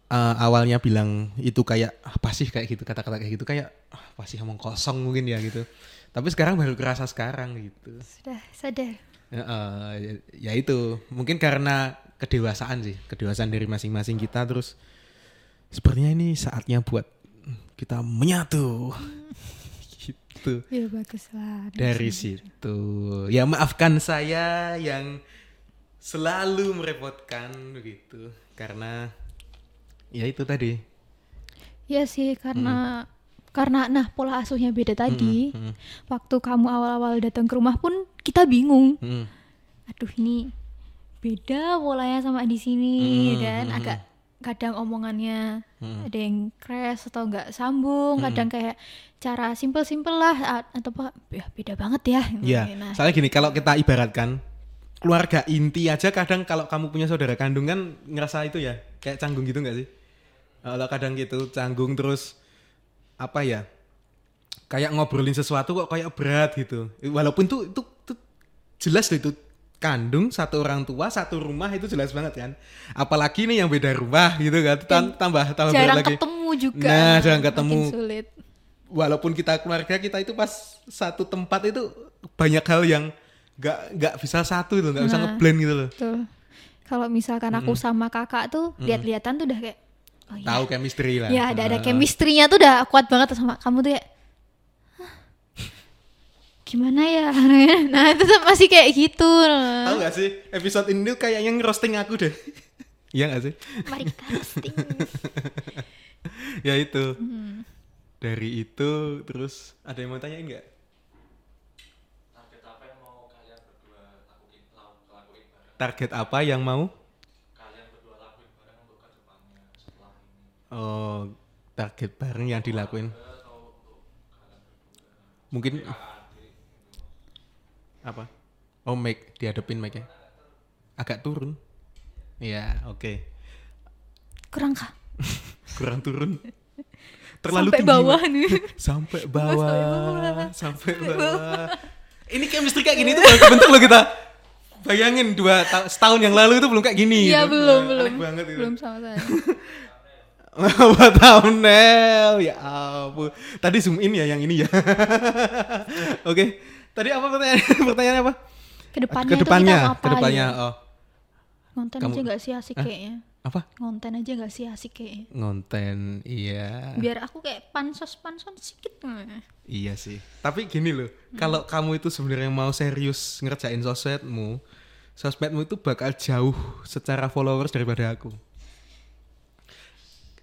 eh, awalnya bilang itu kayak apa sih kayak gitu kata-kata kayak gitu kayak ah, apa sih ngomong kosong mungkin ya gitu. Tapi sekarang baru kerasa sekarang gitu. sudah sadar Ya, eh, ya itu mungkin karena kedewasaan sih, kedewasaan dari masing-masing kita terus sepertinya ini saatnya buat kita menyatu. gitu. ya bagus lah Dari situ. Ya maafkan saya yang selalu merepotkan begitu karena ya itu tadi. Ya sih karena karena nah pola asuhnya beda tadi. mm. Waktu kamu awal-awal datang ke rumah pun kita bingung. Hmm. Aduh ini beda polanya sama di sini Hmm, dan hmm, agak kadang omongannya Hmm. ada yang crash atau nggak sambung, kadang kayak cara simpel-simpel lah a- atau apa ya beda banget ya. Iya, Nah, soalnya gini kalau kita ibaratkan keluarga inti aja kadang kalau kamu punya saudara kandung kan ngerasa itu ya kayak canggung gitu nggak sih? Kalau kadang gitu canggung terus apa ya? Kayak ngobrolin sesuatu kok kayak berat gitu. Walaupun tuh itu, itu jelas loh itu kandung satu orang tua satu rumah itu jelas banget kan. Apalagi nih yang beda rumah gitu kan. Tam- tambah tambah jarang lagi. ketemu juga. Nah, jarang makin ketemu. sulit. walaupun kita keluarga kita itu pas satu tempat itu banyak hal yang nggak nggak bisa satu itu nggak bisa Nah. ngeblend gitu loh kalau misalkan aku sama kakak tuh lihat-lihatan tuh udah kayak oh iya. Tahu chemistry lah. Ya ada ada Ah. chemistry-nya tuh udah kuat banget sama kamu tuh ya. "Hah, Gimana ya? Nah itu masih kayak gitu. Tahu gak sih episode ini tuh kayaknya ngerosting aku deh. Iya gak sih? Mari kita roasting. ya itu. Hmm. Dari itu terus ada yang mau tanyain nggak? target apa yang mau kalian berdua lakuin lau- lakuin bareng Target apa yang mau? kalian berdua lakuin bareng untuk ke depannya setelah ini Oh, target bareng yang dilakuin. Mungkin apa? Oh, mic dihadapin mic ya. Agak turun. Iya, oke. Kurang kah? Kurang turun. Terlalu Sampai tinggi, bawah nih. Sampai Sampai bawah. Sampai bawah. Ini chemistry kayak gini tuh baru kebentuk loh kita. Bayangin dua ta- setahun yang lalu itu belum kayak gini. Iya gitu. belum belum. banget itu. Belum sama saya. Apa thumbnail? Ya ampun. Tadi zoom in ya yang ini ya. Oke. Tadi apa pertanyaan? Pertanyaannya apa? Ke depannya, Ke depannya, itu kita ngapain? ke depannya. Oh, Ngonten Kamu- aja gak sih asik kayaknya? apa? Ngonten aja gak sih asik kayaknya? Ngonten, iya. Biar aku kayak pansos-pansos sedikit. Iya sih. Tapi gini loh, kalau kamu itu sebenarnya mau serius ngerjain sosmedmu, sosmedmu itu bakal jauh secara followers daripada aku.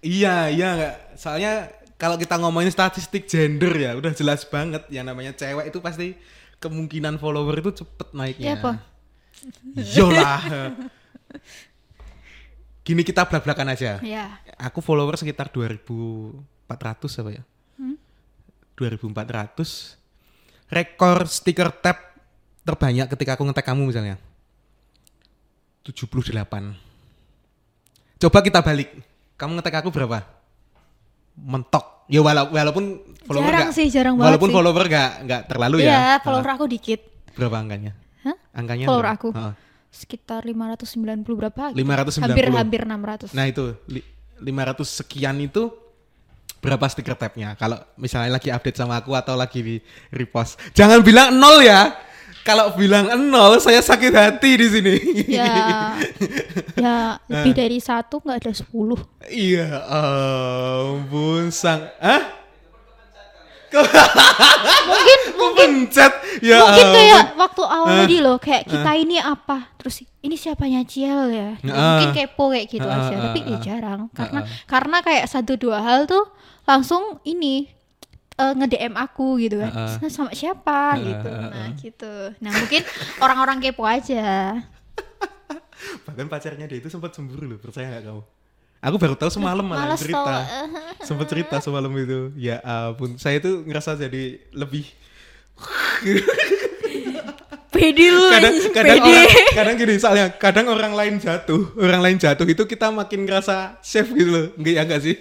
Iya, iya nggak. Soalnya kalau kita ngomongin statistik gender ya, udah jelas banget yang namanya cewek itu pasti kemungkinan follower itu cepet naiknya. Iya. Yolah. Gini kita belak-belakan aja. Ya. Aku follower sekitar 2400 apa ya? 2400. Rekor stiker tab terbanyak ketika aku ngetek kamu misalnya. 78. Coba kita balik. Kamu ngetek aku berapa? Mentok. Ya wala- walaupun follower Jarang nggak- sih, jarang banget Walaupun sih. follower nggak nggak terlalu ya. Iya, follower aku dikit. Berapa angkanya? Hah? Angkanya Follower berapa? aku. Heeh. Sekitar 590 berapa? gitu. 590. Hampir hampir 600. Nah itu li- 500 sekian itu berapa stiker tabnya? Kalau misalnya lagi update sama aku atau lagi di repost, jangan bilang nol ya. Kalau bilang nol, saya sakit hati di sini. ya ya lebih dari satu nggak ada 10 Iya, ampun sang, ah? mungkin Mungkin pencet, ya mungkin kayak waktu awal Ah. tadi loh kayak kita ini apa terus ini siapanya Ciel ya Ah. mungkin kepo kayak gitu Ah, aja tapi ah, ya jarang karena ah. karena kayak satu dua hal tuh langsung ini eh, nge-DM aku gitu kan ah. "Nah, sama siapa gitu ah, nah gitu nah mungkin orang-orang kepo aja Bahkan pacarnya dia itu sempat cemburu loh, percaya gak kamu? Aku baru tahu semalam malah cerita. tau. sempat cerita semalam itu. Ya ampun, saya itu ngerasa jadi lebih pede lu kadang kadang pede. orang, kadang gini soalnya kadang orang lain jatuh orang lain jatuh itu kita makin ngerasa safe gitu loh enggak ya enggak sih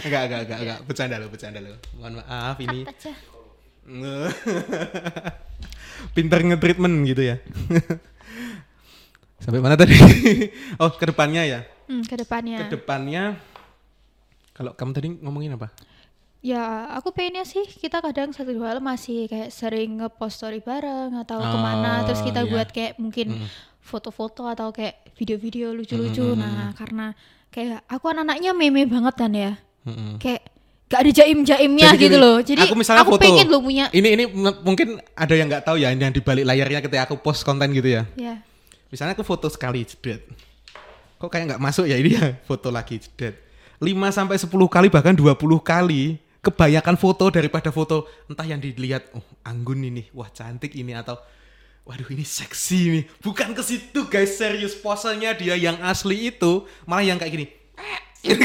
enggak enggak enggak enggak. Bercanda loh bercanda loh. Mohon maaf ini pinter nge-treatment gitu ya. Sampai mana tadi? Oh ke depannya ya? Hmm, ke depannya. ke depannya kalau kamu tadi ngomongin apa? Ya, aku pengennya sih kita kadang satu dua hal masih kayak sering ngepost story bareng atau Oh, ke mana terus kita iya. buat kayak mungkin foto-foto atau kayak video-video lucu-lucu. Nah, karena kayak aku anak-anaknya meme banget kan ya. Mm-mm. Kayak gak ada jaim-jaimnya Jadi gitu gini, loh. Jadi aku misalnya foto. pengen lo punya Ini ini m- mungkin ada yang nggak tahu ya yang di balik layarnya ketika aku post konten gitu ya. ya. Misalnya aku foto sekali jedet. Kok kayak nggak masuk ya ini ya foto lagi jedet. 5 sampai 10 kali bahkan 20 kali kebanyakan foto daripada foto entah yang dilihat oh anggun ini wah cantik ini atau waduh ini seksi nih bukan ke situ guys serius posenya dia yang asli itu malah yang kayak gini Iya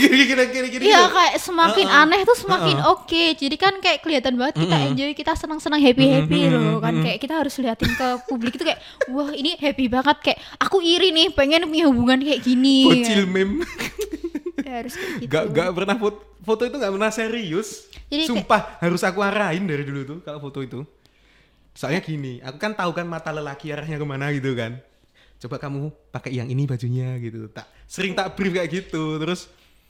gitu. kayak semakin Heeh. aneh tuh semakin oke. Jadi kan kayak kelihatan banget kita enjoy, kita senang-senang happy-happy loh kan. Kayak kita harus liatin ke publik itu kayak wah ini happy banget kayak aku iri nih pengen punya hubungan kayak gini. bocil meme Ya, harus kayak gitu. Gak, gak pernah foto, foto itu gak pernah serius. Jadi kayak- Sumpah harus aku arahin dari dulu tuh kalau foto itu. Soalnya gini, aku kan tahu kan mata lelaki arahnya ke mana gitu kan. Coba kamu pakai yang ini bajunya gitu. Tak sering tak brief kayak gitu. Terus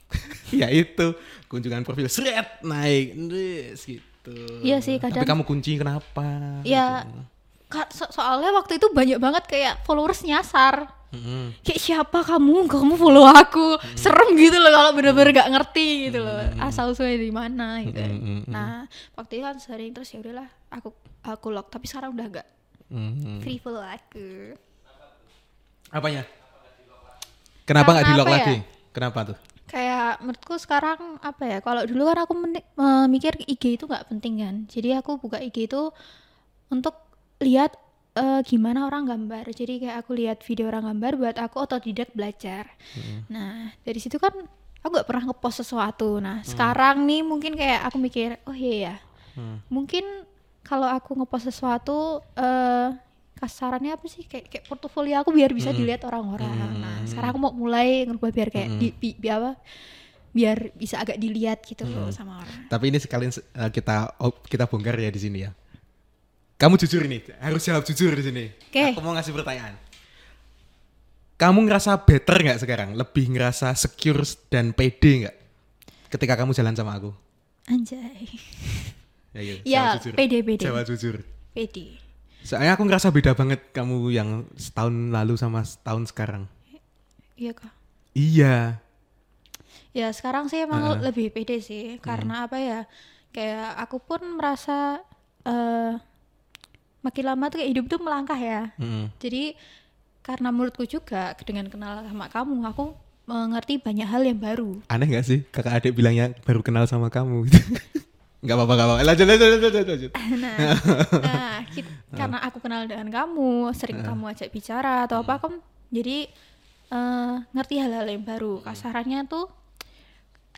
ya itu kunjungan profil seret naik Nes, gitu. Iya sih, kadang- Tapi kamu kunci kenapa? Ya Gitu. So- soalnya waktu itu banyak banget kayak followers nyasar Mm-mm. kayak siapa kamu kamu follow aku serem gitu loh kalau bener-bener gak ngerti gitu loh asal usulnya dari mana gitu Mm-mm. nah waktu itu kan sering terus ya udahlah aku aku lock tapi sekarang udah gak Mm-mm. free follow aku Apanya? Kenapa nggak di lock apa ya? lagi? Kenapa tuh? Kayak menurutku sekarang apa ya kalau dulu kan aku memikir IG itu nggak penting kan. Jadi aku buka IG itu untuk lihat eh, gimana orang gambar. Jadi kayak aku lihat video orang gambar buat aku otodidak belajar. Nah dari situ kan aku nggak pernah ngepost sesuatu. Nah sekarang nih mungkin kayak aku mikir oh iya ya Hmm. mungkin kalau aku ngepost sesuatu eh kasarannya apa sih? Kayak kayak portofolio aku biar bisa dilihat orang-orang. Nah, sekarang aku mau mulai ngerubah biar kayak di, bi- bi- apa biar bisa agak dilihat gitu loh sama orang. Tapi ini sekalian eh, kita kita bongkar ya di sini ya. Kamu jujur ini, harus jawab jujur di sini. Oke. Aku mau ngasih pertanyaan. Kamu ngerasa better nggak sekarang? Lebih ngerasa secure dan pede nggak? Ketika kamu jalan sama aku? Anjay. Ya, iya, Ya, jawab jujur. pede, pede. Jawab jujur. Pede. Soalnya aku ngerasa beda banget kamu yang setahun lalu sama setahun sekarang. Iya kak. Iya. Ya sekarang sih emang lebih pede sih karena apa ya kayak aku pun merasa eh makin lama tuh kayak hidup tuh melangkah ya. Mm-mm. Jadi karena menurutku juga dengan kenal sama kamu aku mengerti banyak hal yang baru. Aneh gak sih kakak adik bilangnya baru kenal sama kamu? Gak apa-apa, gak apa-apa. Lanjut, lanjut, lanjut, lanjut. Nah, nah kit- karena aku kenal dengan kamu, sering kamu ajak bicara atau apa kamu jadi eh, ngerti hal-hal yang baru. Kasarannya tuh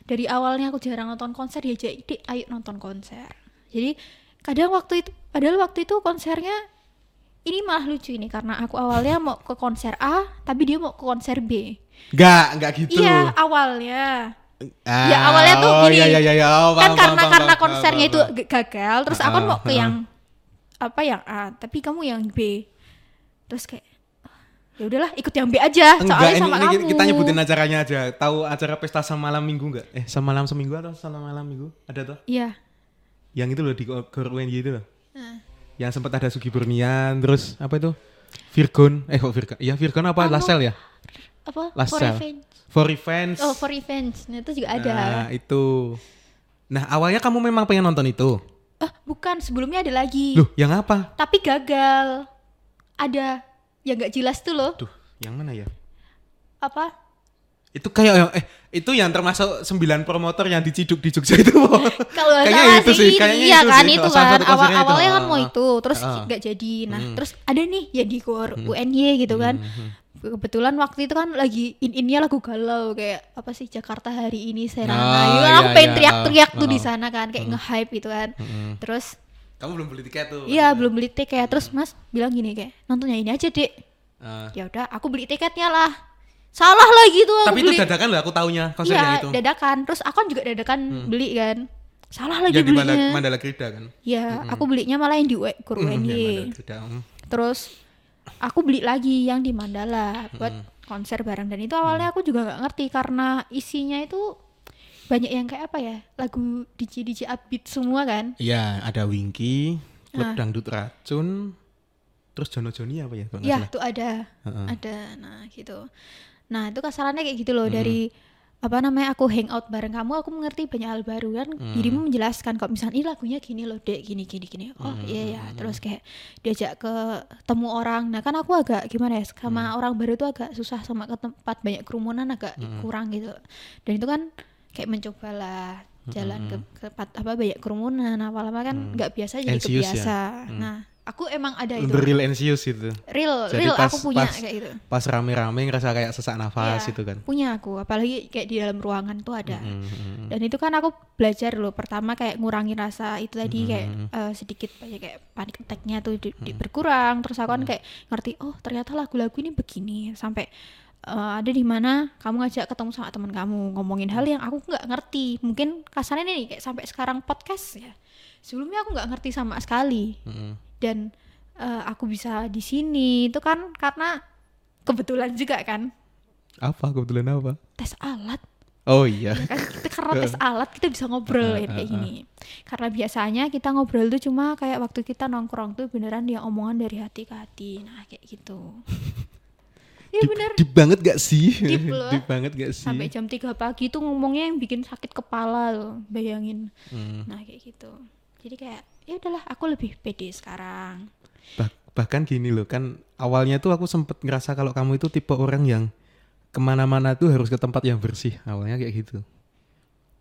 dari awalnya aku jarang nonton konser diajak dik ayo nonton konser. Jadi kadang waktu itu padahal waktu itu konsernya ini malah lucu ini karena aku awalnya mau ke konser A tapi dia mau ke konser B. Gak, gak gitu. Iya awalnya. Ah, ya awalnya tuh oh, gini. iya, iya, iya, iya. Oh, kan paham, karena paham, karena paham, konsernya paham, itu paham. g- gagal, terus aku Ah, mau ke ah. yang apa yang A, tapi kamu yang B. Terus kayak ya udahlah ikut yang B aja, Enggak, soalnya ini, sama ini kamu. kita nyebutin acaranya aja. Tahu acara pesta sama malam minggu nggak? Eh, sama malam seminggu atau sama malam minggu? Ada tuh? Iya. Yang itu loh di Gor UNY itu loh. Nah, Yang sempat ada Sugi Burnian, terus apa itu? Virgon. Eh, kok Virgon? Iya, Virgon apa? Anu. Lasel ya? apa? Last for revenge. For Revenge. Oh, for revenge. Nah, itu juga ada. Nah, itu. Nah, awalnya kamu memang pengen nonton itu. Ah, bukan, sebelumnya ada lagi. Loh, yang apa? Tapi gagal. Ada yang nggak jelas tuh loh. Duh, yang mana ya? Apa? Itu kayak yang eh itu yang termasuk sembilan promotor yang diciduk di Jogja itu. Kalau Kayaknya salah itu sih, ini, kayaknya iya itu kan sih. itu kan awal awalnya kan Ah, mau ah. itu terus Ah. nggak jadi nah Hmm. terus ada nih ya di gor UNY gitu kan kebetulan waktu itu kan lagi in innya lagu galau kayak apa sih Jakarta hari ini Ah, gitu kan iya, aku pengen iya. teriak-teriak tuh Ah. di sana kan kayak nge-hype gitu kan terus Kamu belum beli tiket tuh. iya belum beli tiket terus mas bilang gini kayak nontonnya ini aja dek Ah. ya udah aku beli tiketnya lah salah lagi tuh aku Tapi itu beli dadakan loh aku taunya konser iya yang itu. Hmm. dadakan terus aku kan juga dadakan beli kan salah lagi Yang di Mandala, belinya Mandala Krida kan. Ya, aku belinya malah yang di Hmm, yang Mandala Krida. hmm. Terus aku beli lagi yang di Mandala buat Hmm. konser bareng dan itu awalnya aku juga nggak ngerti karena isinya itu banyak yang kayak apa ya? Lagu DJ DJ upbeat semua kan? Iya, ada Winky, Ah. Klub Dangdut Racun, terus Jono Joni apa ya? kalau ya salah? tuh ada. Heeh. ada nah gitu. Nah itu kasarannya kayak gitu loh dari apa namanya aku hangout bareng kamu aku mengerti banyak hal baru kan. Dirimu menjelaskan kalau misalnya ini lagunya gini loh dek gini gini gini. Oh iya ya terus kayak diajak ke temu orang. Nah kan aku agak gimana ya sama orang baru itu agak susah sama ke tempat banyak kerumunan agak kurang gitu. Dan itu kan kayak mencobalah jalan ke, ke tempat apa banyak kerumunan apa-apa kan nggak biasa jadi Anxious ya? kebiasa. Nah aku emang ada itu. The real anxious itu. real Jadi real pas- aku punya pas- kayak gitu. Pas rame-rame ngerasa kayak sesak nafas Iya, gitu kan. punya aku apalagi kayak di dalam ruangan tuh ada. Hmm, hmm, dan itu kan aku belajar loh pertama kayak ngurangin rasa itu tadi kayak Hmm. eh, sedikit banyak kayak panik attack-nya tuh di, di- berkurang. Terus aku kan kayak ngerti oh ternyata lagu-lagu ini begini sampai eh, ada di mana? Kamu ngajak ketemu sama teman kamu ngomongin hal yang aku nggak ngerti. Mungkin kasarnya nih kayak sampai sekarang podcast ya. Sebelumnya aku nggak ngerti sama sekali. Hmm. dan eh, aku bisa di sini. Itu kan karena kebetulan juga kan. Apa? Kebetulan apa? tes alat. Oh iya. Ya kan? Kita karena tes alat kita bisa ngobrol ya, kayak gini. karena biasanya kita ngobrol tuh cuma kayak waktu kita nongkrong tuh beneran dia omongan dari hati ke hati. Nah kayak gitu ya Deep, bener deep banget gak sih? Deep loh. Deep banget gak sih? sampai jam 3 pagi tuh ngomongnya yang bikin sakit kepala loh bayangin Hmm. nah kayak gitu jadi kayak ya udahlah aku lebih pede sekarang Bah- bahkan gini loh kan awalnya tuh aku sempet ngerasa kalau kamu itu tipe orang yang ke mana-mana tuh harus ke tempat yang bersih awalnya kayak gitu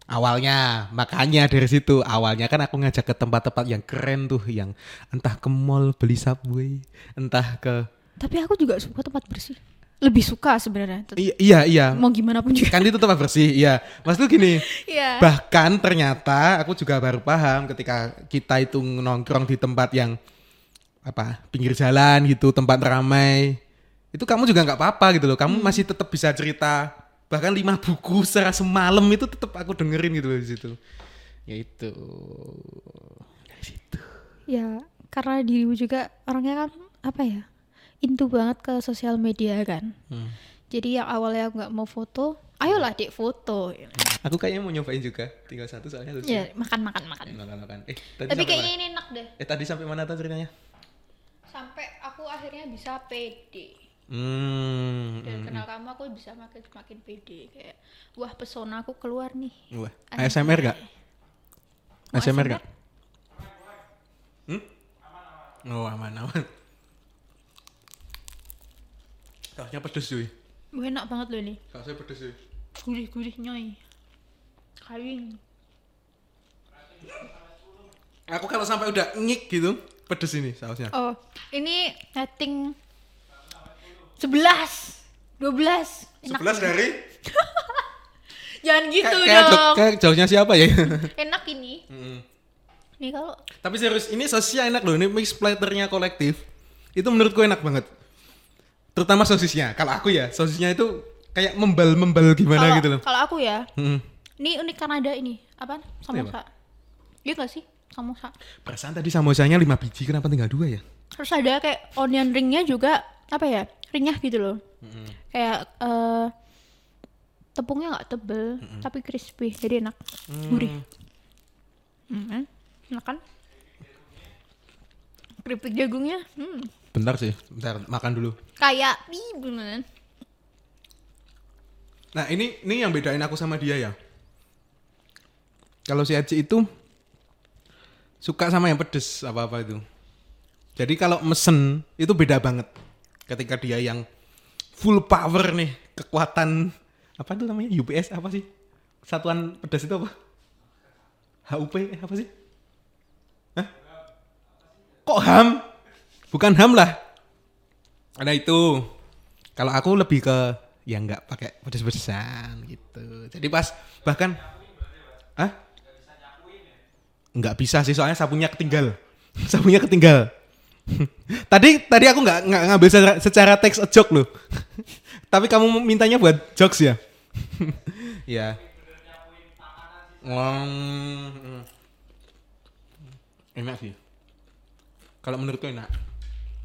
awalnya makanya dari situ awalnya kan aku ngajak ke tempat-tempat yang keren tuh yang entah ke mall beli subway entah ke tapi aku juga suka tempat bersih lebih suka sebenarnya. Tet- I- iya iya. mau gimana pun juga. Kan itu tempat bersih iya. Maksudku gini Iya. bahkan ternyata aku juga baru paham ketika kita itu nongkrong di tempat yang apa pinggir jalan gitu tempat ramai itu kamu juga nggak apa-apa gitu loh. Kamu masih tetap bisa cerita bahkan lima buku secara semalam itu tetap aku dengerin gitu loh di situ. Ya itu. Dari situ ya karena dirimu juga orangnya kan apa ya into banget ke sosial media kan Hmm. jadi yang awalnya aku nggak mau foto ayolah dek foto aku kayaknya mau nyobain juga tinggal satu soalnya lucu ya makan makan makan makan makan eh tadi tapi kayaknya ini enak deh eh tadi sampai mana tuh ceritanya sampai aku akhirnya bisa pede hmm, dan hmm, kenal kamu aku bisa makin makin pede kayak wah pesona aku keluar nih Wah. ASMR gak? Mau ASMR ASMR? gak? Hmm? Oh aman aman. Sausnya pedes cuy. Enak banget loh ini Sausnya pedes cuy. gurih-gurih nyoy kawing Aku kalau sampai udah ngik gitu, pedes ini sausnya. oh ini rating 11 12 enak Sebelas dari? jangan gitu Kayak kayak, dong kayak jauhnya siapa ya? enak ini Mm. nih kalau Tapi serius, ini sosisnya enak loh. Ini mix platternya kolektif. Itu menurutku enak banget. Terutama sosisnya. Kalau aku ya, sosisnya itu kayak membal-membal gimana kalau gitu loh. kalau aku ya Mm. ini unik Kanada ini apa? Samosa. Iya gak sih? Samosa. Perasaan tadi samosanya 5 biji, kenapa tinggal dua ya? terus ada kayak onion ringnya juga apa ya renyah gitu loh. Kayak eh, tepungnya nggak tebel tapi crispy jadi enak. Gurih. Hmm, enak kan? Keripik jagungnya hmm, Bentar sih, bentar makan dulu. kayak ih beneran Nah ini ini yang bedain aku sama dia ya. Kalau si Aji itu suka sama yang pedes apa apa itu. Jadi kalau mesen itu beda banget. Ketika dia yang full power nih kekuatan apa itu namanya UPS apa sih? Satuan pedas itu apa? HUP apa sih? Hah? Kok HAM? Bukan HAM lah. Nah itu kalau aku lebih ke yang nggak pakai pedes-pedesan gitu. Jadi pas bahkan Hah? Nggak bisa sih soalnya sapunya ketinggal. sapunya ketinggal. tadi tadi aku nggak nggak ngambil secara, secara teks a joke loh. Tapi kamu mintanya buat jokes ya? ya. Hmm. Enak sih. Kalau menurutku enak.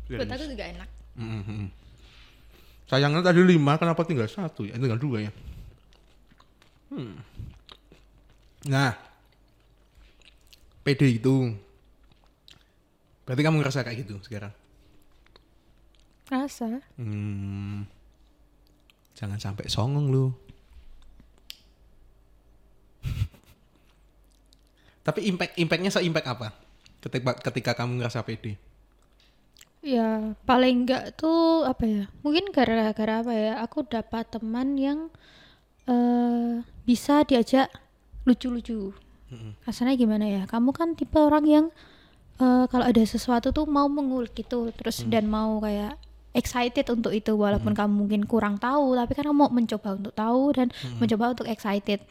Buat aku juga enak Mhm. Sayangnya tadi lima, kenapa tinggal satu ya? Tinggal dua ya. Hmm. Nah, PD itu. Berarti kamu ngerasa kayak gitu sekarang? rasa Hmm. Jangan sampai songong lu. Tapi impact impactnya se-impact apa? Ketika ketika kamu ngerasa PD? Ya paling enggak tuh apa ya? Mungkin gara-gara apa ya? Aku dapat teman yang eh bisa diajak lucu-lucu. Rasanya gimana ya? Kamu kan tipe orang yang eh kalau ada sesuatu tuh mau mengulik gitu, terus dan mau kayak excited untuk itu walaupun kamu mungkin kurang tahu, tapi kan kamu mau mencoba untuk tahu dan mencoba untuk excited.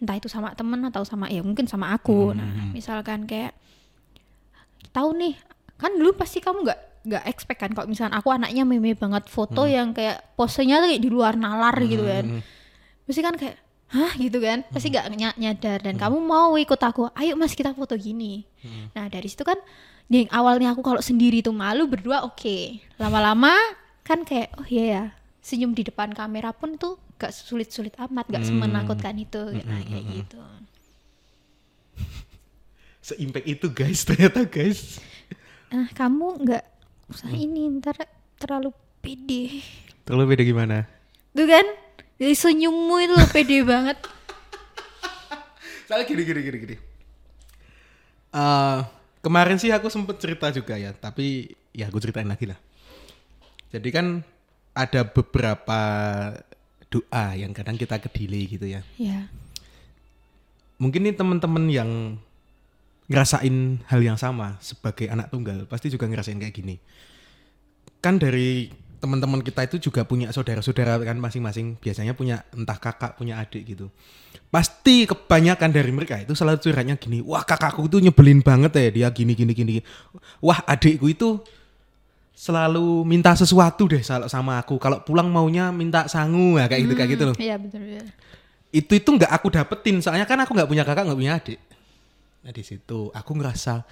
Entah itu sama temen atau sama ya mungkin sama aku. Nah, misalkan kayak tahu nih kan dulu pasti kamu nggak nggak expect kan kalau misalkan aku anaknya meme banget foto yang kayak posenya tuh kayak di luar nalar gitu kan. Pasti kan kayak hah? gitu kan. Pasti nggak ny- nyadar dan kamu mau ikut aku ayo mas kita foto gini. Nah dari situ kan yang awalnya aku kalau sendiri tuh malu berdua oke. Lama-lama kan kayak oh iya ya senyum di depan kamera pun tuh gak sulit-sulit amat, gak Hmm. semenakutkan itu, nah, kayak gitu. Seimpact itu guys ternyata guys. Nah, kamu nggak usah Hmm. ini ntar terlalu pede. Terlalu beda gimana? Tuh kan? Dari senyummu itu loh pede banget. Soalnya gini gini gini gini. Eh, kemarin sih aku sempet cerita juga ya, tapi ya aku ceritain lagi lah. Jadi kan ada beberapa doa yang kadang kita ke delay gitu ya. Ya. Mungkin nih teman-teman yang ngerasain hal yang sama sebagai anak tunggal pasti juga ngerasain kayak gini. Kan dari teman-teman kita itu juga punya saudara-saudara kan masing-masing biasanya punya entah kakak punya adik gitu. Pasti kebanyakan dari mereka itu selalu curhatnya gini, wah kakakku itu nyebelin banget ya dia gini gini gini. Wah adikku itu selalu minta sesuatu deh sama aku. Kalau pulang maunya minta sangu ya kayak gitu kayak gitu loh Iya betul betul. itu itu nggak aku dapetin soalnya kan aku nggak punya kakak nggak punya adik nah di situ aku ngerasa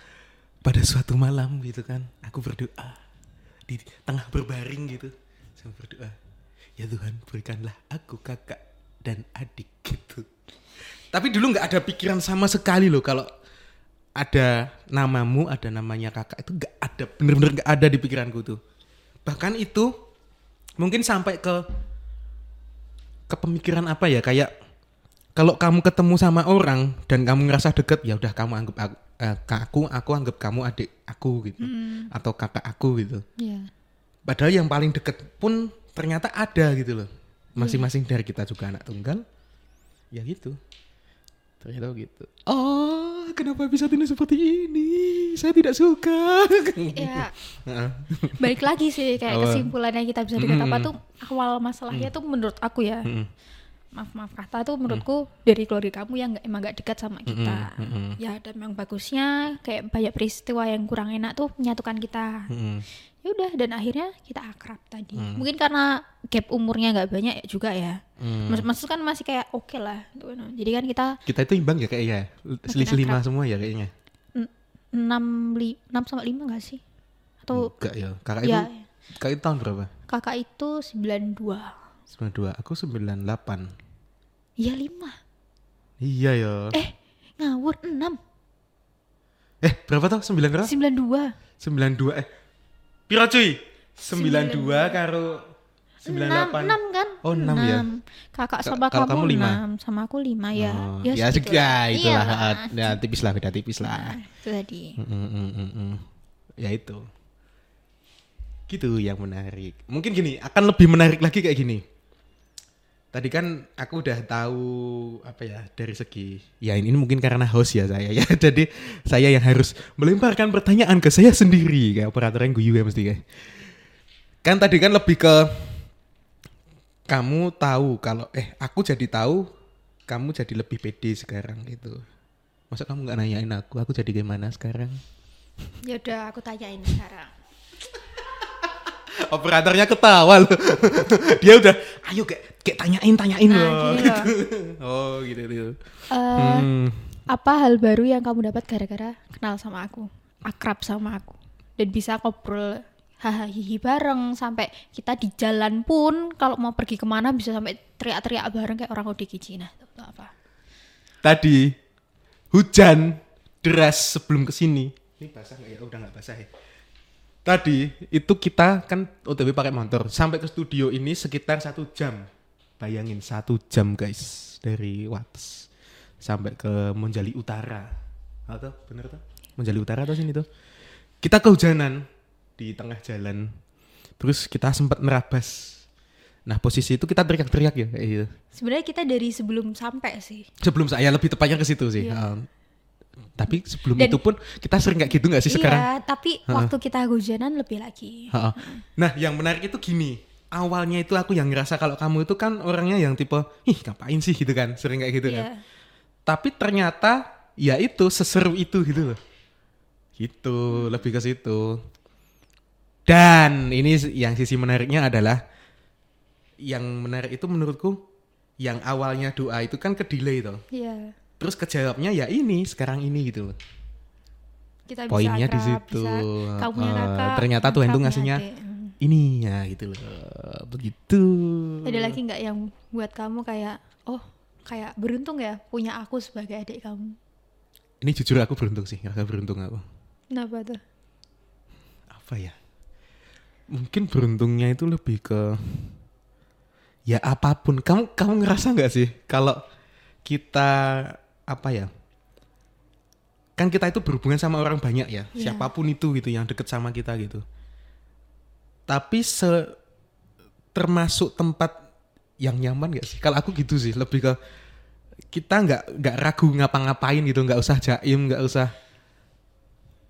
pada suatu malam gitu kan aku berdoa. Di tengah berbaring gitu saya berdoa ya Tuhan berikanlah aku kakak dan adik gitu. Tapi dulu nggak ada pikiran sama sekali loh kalau ada namamu ada namanya kakak itu nggak ada bener-bener nggak ada di pikiranku tuh. Bahkan itu mungkin sampai ke ke pemikiran apa ya kayak kalau kamu ketemu sama orang dan kamu ngerasa deket ya udah kamu anggap aku, eh, aku aku anggap kamu adik aku gitu. Atau kakak aku gitu. Iya. padahal yang paling deket pun ternyata ada gitu loh. Masing-masing dari kita juga anak tunggal. Ya gitu. Ternyata gitu. Oh. Kenapa bisa tindak seperti ini? Saya tidak suka. Ya, balik lagi sih kayak Apa? kesimpulan yang kita bisa dapat apa Mm-mm. tuh awal masalahnya tuh menurut aku ya. Mm-mm. Maaf maaf kata tuh menurutku dari keluarga kamu yang nggak- emang gak dekat sama kita. mm-mm. Ya dan memang bagusnya kayak banyak peristiwa yang kurang enak tuh menyatukan kita. Mm-mm. Ya udah dan akhirnya kita akrab tadi. Mm. Mungkin karena gap umurnya nggak banyak ya juga ya. Mm. Maksud, maksud kan masih kayak oke lah. gitu. Jadi kan kita kita itu imbang ya kayaknya selisih lima semua ya kayaknya 6 li, 6 sama 5 gak sih? Atau enggak ya kakak ya itu kakak itu tahun berapa kakak itu 92. 92 aku 98 Iya 5. iya ya Eh, ngawur 6. eh berapa tuh 9 berapa 92. 92 eh piro cuy 92 karo 6, 98 6 kan? Oh, enam ya? Kakak Ka- sama kamu, kamu lima? 6, sama aku 5 ya. Oh, ya, ya, segitu ya, lah. itulah Iya lah. ya tipis lah beda tipis lah Nah, itu tadi. Mm, mm, mm, mm, mm. ya itu gitu yang menarik mungkin gini akan lebih menarik lagi kayak gini tadi kan aku udah tahu apa ya dari segi ya ini mungkin karena host ya saya ya. Jadi saya yang harus melemparkan pertanyaan ke saya sendiri kayak operator yang guyu ya mesti kayak. Kan tadi kan lebih ke kamu tahu kalau eh aku jadi tahu kamu jadi lebih pede sekarang gitu. Masa kamu nggak nanyain aku aku jadi gimana sekarang? Ya udah aku tanyain sekarang. Operatornya ketawa loh dia udah ayo kayak kayak tanyain tanyain Nah, loh gini loh. oh gitu gitu Eh, Hmm. apa hal baru yang kamu dapat gara-gara kenal sama aku? Akrab sama aku. Dan bisa ngobrol hahaha hihi bareng sampai kita di jalan pun kalau mau pergi ke mana bisa sampai teriak-teriak bareng kayak orang Nah, itu tuh apa? tadi hujan deras sebelum ke sini ini basah nggak ya udah nggak basah ya tadi itu kita kan OTW pakai motor sampai ke studio ini sekitar satu jam. Bayangin satu jam guys dari Wates sampai ke Monjali Utara. Atau bener tuh Monjali Utara atau sini tuh kita kehujanan di tengah jalan. Terus kita sempat nerabas nah posisi itu kita teriak-teriak ya kayak gitu. Sebenarnya kita dari sebelum sampai sih. sebelum saya lebih tepatnya ke situ sih. Iya. Um, tapi sebelum Dan- itu pun kita sering kayak gitu nggak sih sekarang? Iya, tapi waktu kita hujanan lebih lagi. Nah, yang menarik itu gini. Awalnya itu aku yang ngerasa kalau kamu itu kan orangnya yang tipe, ih ngapain sih gitu kan, sering kayak gitu kan. Iya. Tapi ternyata ya itu seseru itu gitu loh. Gitu, lebih ke situ. Dan ini yang sisi menariknya adalah yang menarik itu menurutku yang awalnya doa itu kan ke delay tuh. Iya. Terus kejawabnya ya ini sekarang ini gitu loh. Kita bisa Poinnya di akrab, situ. bisa Eh, kakak. ternyata Tuhan tuh punya ngasihnya. Hmm. ini ya gitu loh. Begitu. Ada lagi nggak yang buat kamu kayak oh kayak beruntung ya punya aku sebagai adik kamu. Ini jujur aku beruntung sih, ngerasa beruntung aku. Kenapa tuh? Apa ya? Mungkin beruntungnya itu lebih ke ya apa pun. Kamu kamu ngerasa nggak sih kalau kita apa ya? Kan kita itu berhubungan sama orang banyak ya, Iya. siapa pun itu gitu yang deket sama kita gitu. Tapi se termasuk tempat yang nyaman gak sih? Kalau aku gitu sih, lebih ke kita nggak nggak ragu ngapa-ngapain gitu, nggak usah jaim, nggak usah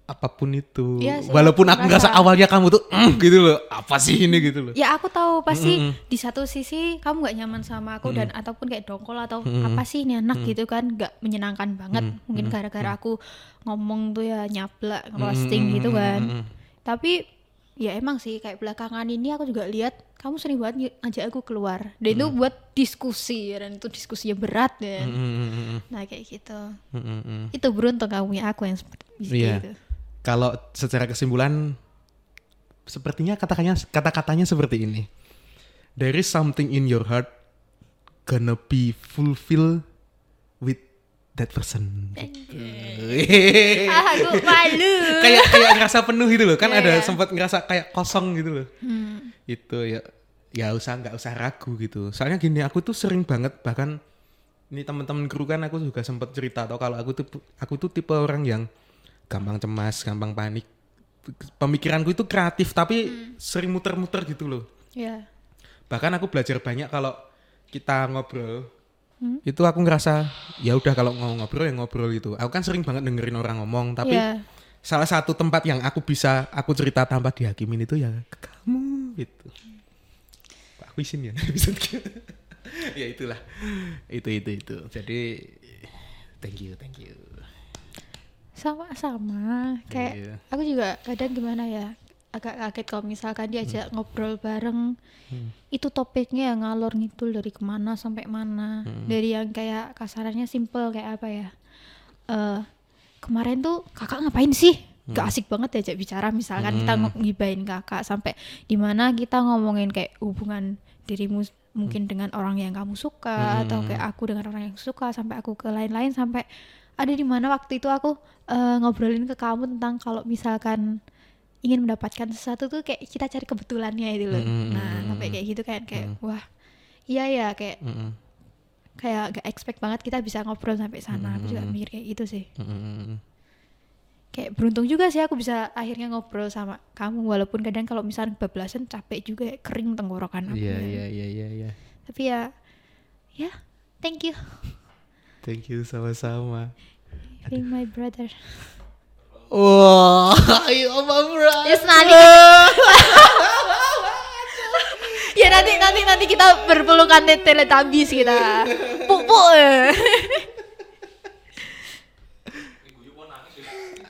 apa pun itu. Iya sih, Walaupun aku ngerasa. awalnya kamu tuh "Mm," gitu loh, apa sih ini gitu loh. Ya aku tahu pasti Mm-mm. di satu sisi kamu nggak nyaman sama aku dan ataupun kayak dongkol atau Mm-mm. apa sih ini anak gitu kan nggak menyenangkan banget. Mm, Mungkin mm, gara-gara aku ngomong tuh ya nyablak, roasting gitu kan. Mm, mm, Tapi ya emang sih kayak belakangan ini aku juga lihat kamu sering banget nge- ngajak aku keluar. Dan itu buat diskusi dan itu diskusinya berat mm, dan mm, mm, mm, mm, nah kayak gitu. mm, mm, mm. Itu beruntung kamu punya aku yang seperti Iya. itu. Kalau secara kesimpulan sepertinya katakannya kata-katanya seperti ini. There is something in your heart gonna be fulfilled with that person. Gitu. Ah, aku malu. kayak kayak ngerasa penuh gitu loh. Kan Iya, ada iya. sempat ngerasa kayak kosong gitu loh. Hmm. Itu ya ya usah nggak usah ragu gitu. Soalnya gini aku tuh sering banget bahkan ini teman-teman kru kan aku juga sempat cerita atau kalau aku tuh aku tuh tipe orang yang gampang cemas, gampang panik. Pemikiranku itu kreatif tapi sering muter-muter gitu loh. Ya. Bahkan aku belajar banyak kalau kita ngobrol. Hmm. Itu aku ngerasa ya udah kalau mau ngobrol ya ngobrol gitu. Aku kan sering banget dengerin orang ngomong tapi Ya. salah satu tempat yang aku bisa aku cerita tanpa dihakimin itu ya ke kamu gitu. Aku izin ya gitu. ya itulah. Itu itu itu. Jadi thank you, thank you. Sama-sama kayak Iya. aku juga kadang gimana ya agak kaget kalau misalkan diajak ngobrol bareng Hmm. itu topiknya yang ngalor ngidul dari ke mana sampai mana Hmm. dari yang kayak kasarannya simple kayak apa ya eh kemarin tuh kakak ngapain sih Hmm. gak asik banget diajak bicara misalkan kita ng- ngibain kakak sampai di mana kita ngomongin kayak hubungan dirimu mungkin dengan orang yang kamu suka atau Hmm. kayak aku dengan orang yang suka sampai aku ke lain-lain sampai ada di mana waktu itu aku eh, ngobrolin ke kamu tentang kalau misalkan ingin mendapatkan sesuatu tuh kayak kita cari kebetulannya itu loh. Hmm, Nah, sampai kayak gitu kan kayak wah. Iya ya kayak Mm-mm. kayak gak expect banget kita bisa ngobrol sampai sana. Aku juga mikir kayak gitu sih. Mm-mm. Kayak beruntung juga sih aku bisa akhirnya ngobrol sama kamu walaupun kadang kalau misalnya bablasan capek juga kering tenggorokan aku. Iya ya. iya iya iya iya. Tapi ya ya thank you Thank you sama-sama. being my brother. Wah, ayo apa bro? Yes, Nali. ya nanti nanti nanti kita berpelukan teletabis kita. Pupu.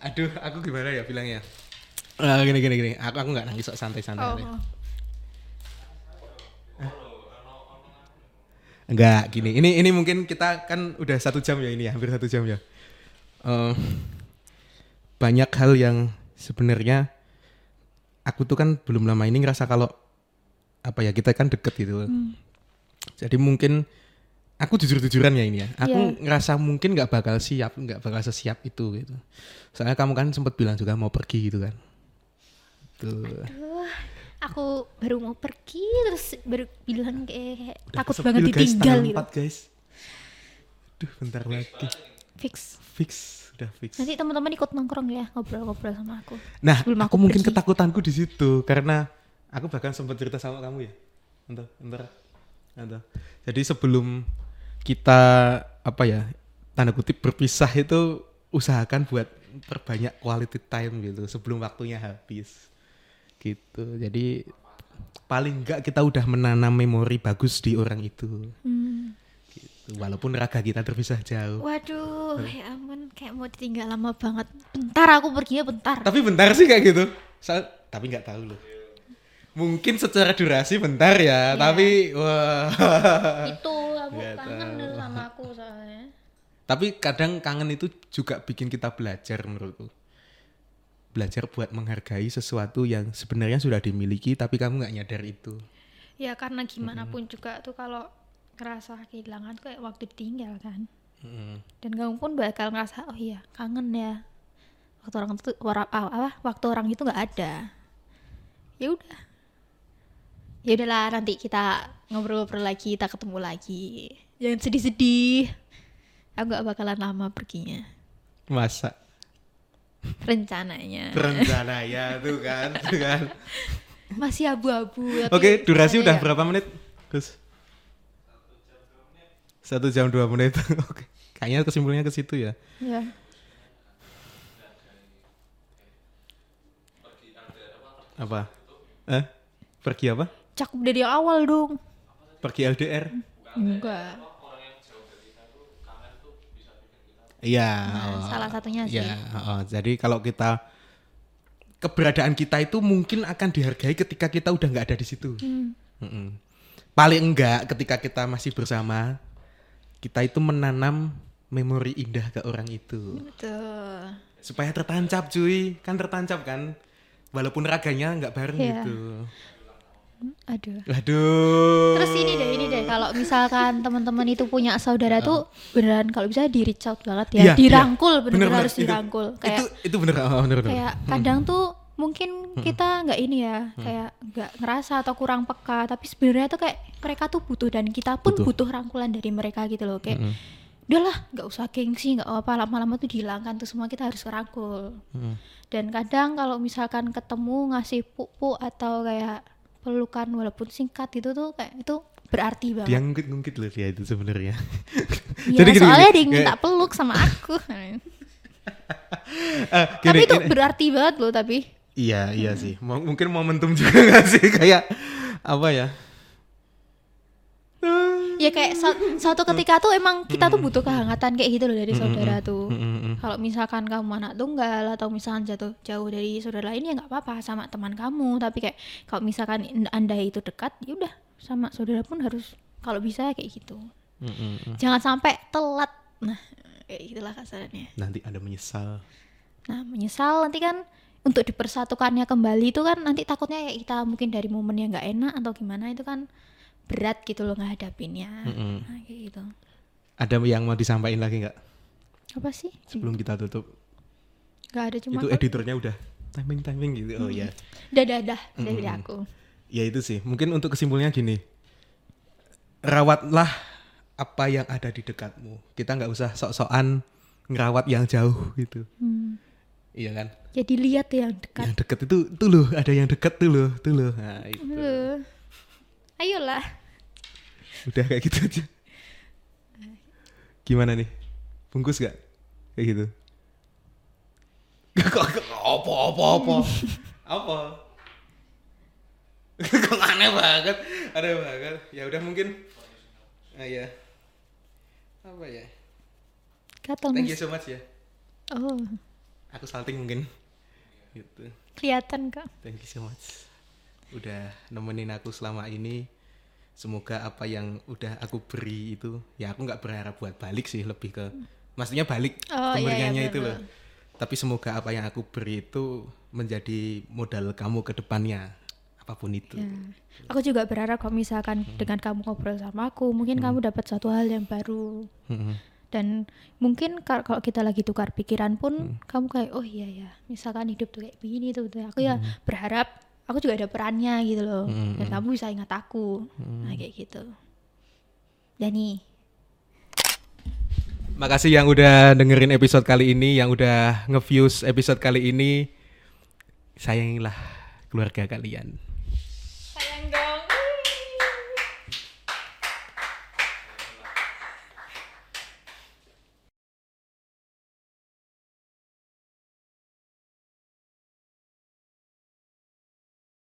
Aduh, aku gimana ya bilangnya? Ah, gini gini gini. Aku aku nggak nangis sok santai-santai. Oh. aja. Enggak, gini. Ini ini mungkin kita kan udah satu jam ya ini ya, hampir satu jam ya. Eh, banyak hal yang sebenarnya aku tuh kan belum lama ini ngerasa kalau apa ya kita kan deket gitu. Jadi mungkin aku jujur-jujuran ya ini ya. Aku Iya. ngerasa mungkin nggak bakal siap, nggak bakal sesiap itu gitu. Soalnya kamu kan sempat bilang juga mau pergi gitu kan. Tuh. Aduh, aku baru mau pergi terus baru bilang kayak Udah takut banget guys, ditinggal tanggal gitu. empat, guys. Duh, bentar lagi. Fix. Fix, udah fix. Nanti teman-teman ikut nongkrong ya ngobrol-ngobrol sama aku. Nah, sebelum aku, aku mungkin pergi. ketakutanku di situ karena aku bahkan sempat cerita sama kamu ya. Bentar, bentar. Bentar. Jadi sebelum kita apa ya tanda kutip berpisah itu usahakan buat perbanyak quality time gitu sebelum waktunya habis gitu. Jadi paling enggak kita udah menanam memori bagus di orang itu. Hmm. Gitu. Walaupun raga kita terpisah jauh. Waduh, ya ampun, kayak mau ditinggal lama banget. Bentar aku perginya bentar. Tapi bentar sih kayak gitu. Soal- tapi nggak tahu loh. Mungkin secara durasi bentar ya, Iya. tapi wah. Itu aku Nggak kangen tahu. sama aku soalnya. tapi kadang kangen itu juga bikin kita belajar menurutku. Belajar buat menghargai sesuatu yang sebenarnya sudah dimiliki tapi kamu nggak nyadar itu. Ya karena gimana pun juga tuh kalau ngerasa kehilangan kayak waktu ditinggal kan. Mm. Dan kamu pun bakal ngerasa oh iya kangen ya. Waktu orang itu ah, apa? Waktu orang itu nggak ada. Ya udah. Ya udahlah nanti kita ngobrol-ngobrol lagi, kita ketemu lagi. Jangan sedih-sedih. Aku gak bakalan lama perginya. Masa Rencananya. rencana ya tuh kan, tuh kan. Masih abu-abu. Oke, durasi ada udah ya. berapa menit? Gus? Satu jam dua menit. Oke, kayaknya kesimpulannya ke situ ya. Ya. Apa? Eh? Pergi apa? Cakup dari awal dong. Pergi LDR? Enggak. Iya. Nah, salah satunya sih. Iya, oh, jadi kalau kita keberadaan kita itu mungkin akan dihargai ketika kita udah nggak ada di situ. Hmm. Mm-mm. Paling enggak ketika kita masih bersama, kita itu menanam memori indah ke orang itu. Betul. Supaya tertancap cuy, kan tertancap kan. Walaupun raganya nggak bareng Iya. gitu. Aduh. Aduh. Terus ini deh, ini deh. Kalau misalkan teman-teman itu punya saudara tuh beneran kalau bisa di reach out banget ya, Iya, dirangkul, iya. bener-bener harus itu- dirangkul. itu Kayak itu bener, oh, bener, bener. kayak kadang tuh mungkin kita nggak ini ya, kayak nggak ngerasa atau kurang peka, tapi sebenarnya tuh kayak mereka tuh butuh dan kita pun Butuh. butuh, rangkulan dari mereka gitu loh. Kayak udahlah, nggak usah gengsi, nggak apa lama-lama tuh dihilangkan tuh semua kita harus rangkul. Mm. Dan kadang kalau misalkan ketemu ngasih pupuk atau kayak pelukan walaupun singkat itu tuh kayak itu berarti banget. Dia ngungkit-ngungkit loh dia itu sebenarnya. Iya, Jadi gini, soalnya gini, yang minta peluk sama aku. Tapi gini, itu ini- berarti banget loh tapi. Iya, iya sih. Mo- mungkin momentum juga gak sih kayak apa ya? Ya kayak sa- suatu ketika tuh emang kita tuh butuh kehangatan kayak gitu loh dari saudara tuh. Kalau misalkan kamu anak tunggal atau misalkan jatuh jauh dari saudara lain ya nggak apa-apa sama teman kamu. Tapi kayak kalau misalkan anda itu dekat, ya udah sama saudara pun harus kalau bisa kayak gitu. Jangan sampai telat. Nah, kayak gitulah kasarannya. Nanti Anda menyesal. Nah, menyesal nanti kan untuk dipersatukannya kembali itu kan nanti takutnya kayak kita mungkin dari momen yang nggak enak atau gimana itu kan berat gitu loh ngehadapinnya. Mm-mm. Nah, kayak gitu. Ada yang mau disampaikan lagi nggak Apa sih? sebelum kita tutup? Nggak ada cuma itu editornya udah timing timing gitu. Oh ya. dah dah dah dari aku. Ya itu sih. Mungkin untuk kesimpulannya gini. Rawatlah apa yang ada di dekatmu. Kita nggak usah sok-sokan ngerawat yang jauh gitu. Hmm. Iya kan? Jadi lihat yang dekat. Yang deket itu tuh loh, ada yang deket tuh loh, tuh loh. Nah, itu. Aduh. Ayolah. Udah kayak gitu aja. Gimana nih? Bungkus gak? Kayak gitu. Kok kok- apa apa apa? apa? Kok aneh banget? Aneh banget. Ya udah mungkin. Ah ya. Apa ya? Gatel Thank you so much ya. Oh, Aku salting mungkin. Gitu. kelihatan kak. Thank you so much. Udah nemenin aku selama ini. Semoga apa yang udah aku beri itu, ya aku nggak berharap buat balik sih, lebih ke, maksudnya balik Oh, iya, iya, pemberiannya itu loh. Tapi semoga apa yang aku beri itu menjadi modal kamu ke depannya, apa pun itu. Ya. Aku juga berharap kalau misalkan dengan kamu ngobrol sama aku, mungkin kamu dapat suatu hal yang baru. Mm-mm. Dan mungkin kalau kita lagi tukar pikiran pun, kamu kayak, oh iya ya, misalkan hidup tuh kayak begini tuh. tuh. Aku ya berharap aku juga ada perannya gitu loh. Dan kamu bisa ingat aku. Nah kayak gitu. Dani. Makasih yang udah dengerin episode kali ini, yang udah nge-views episode kali ini. Sayangilah keluarga kalian.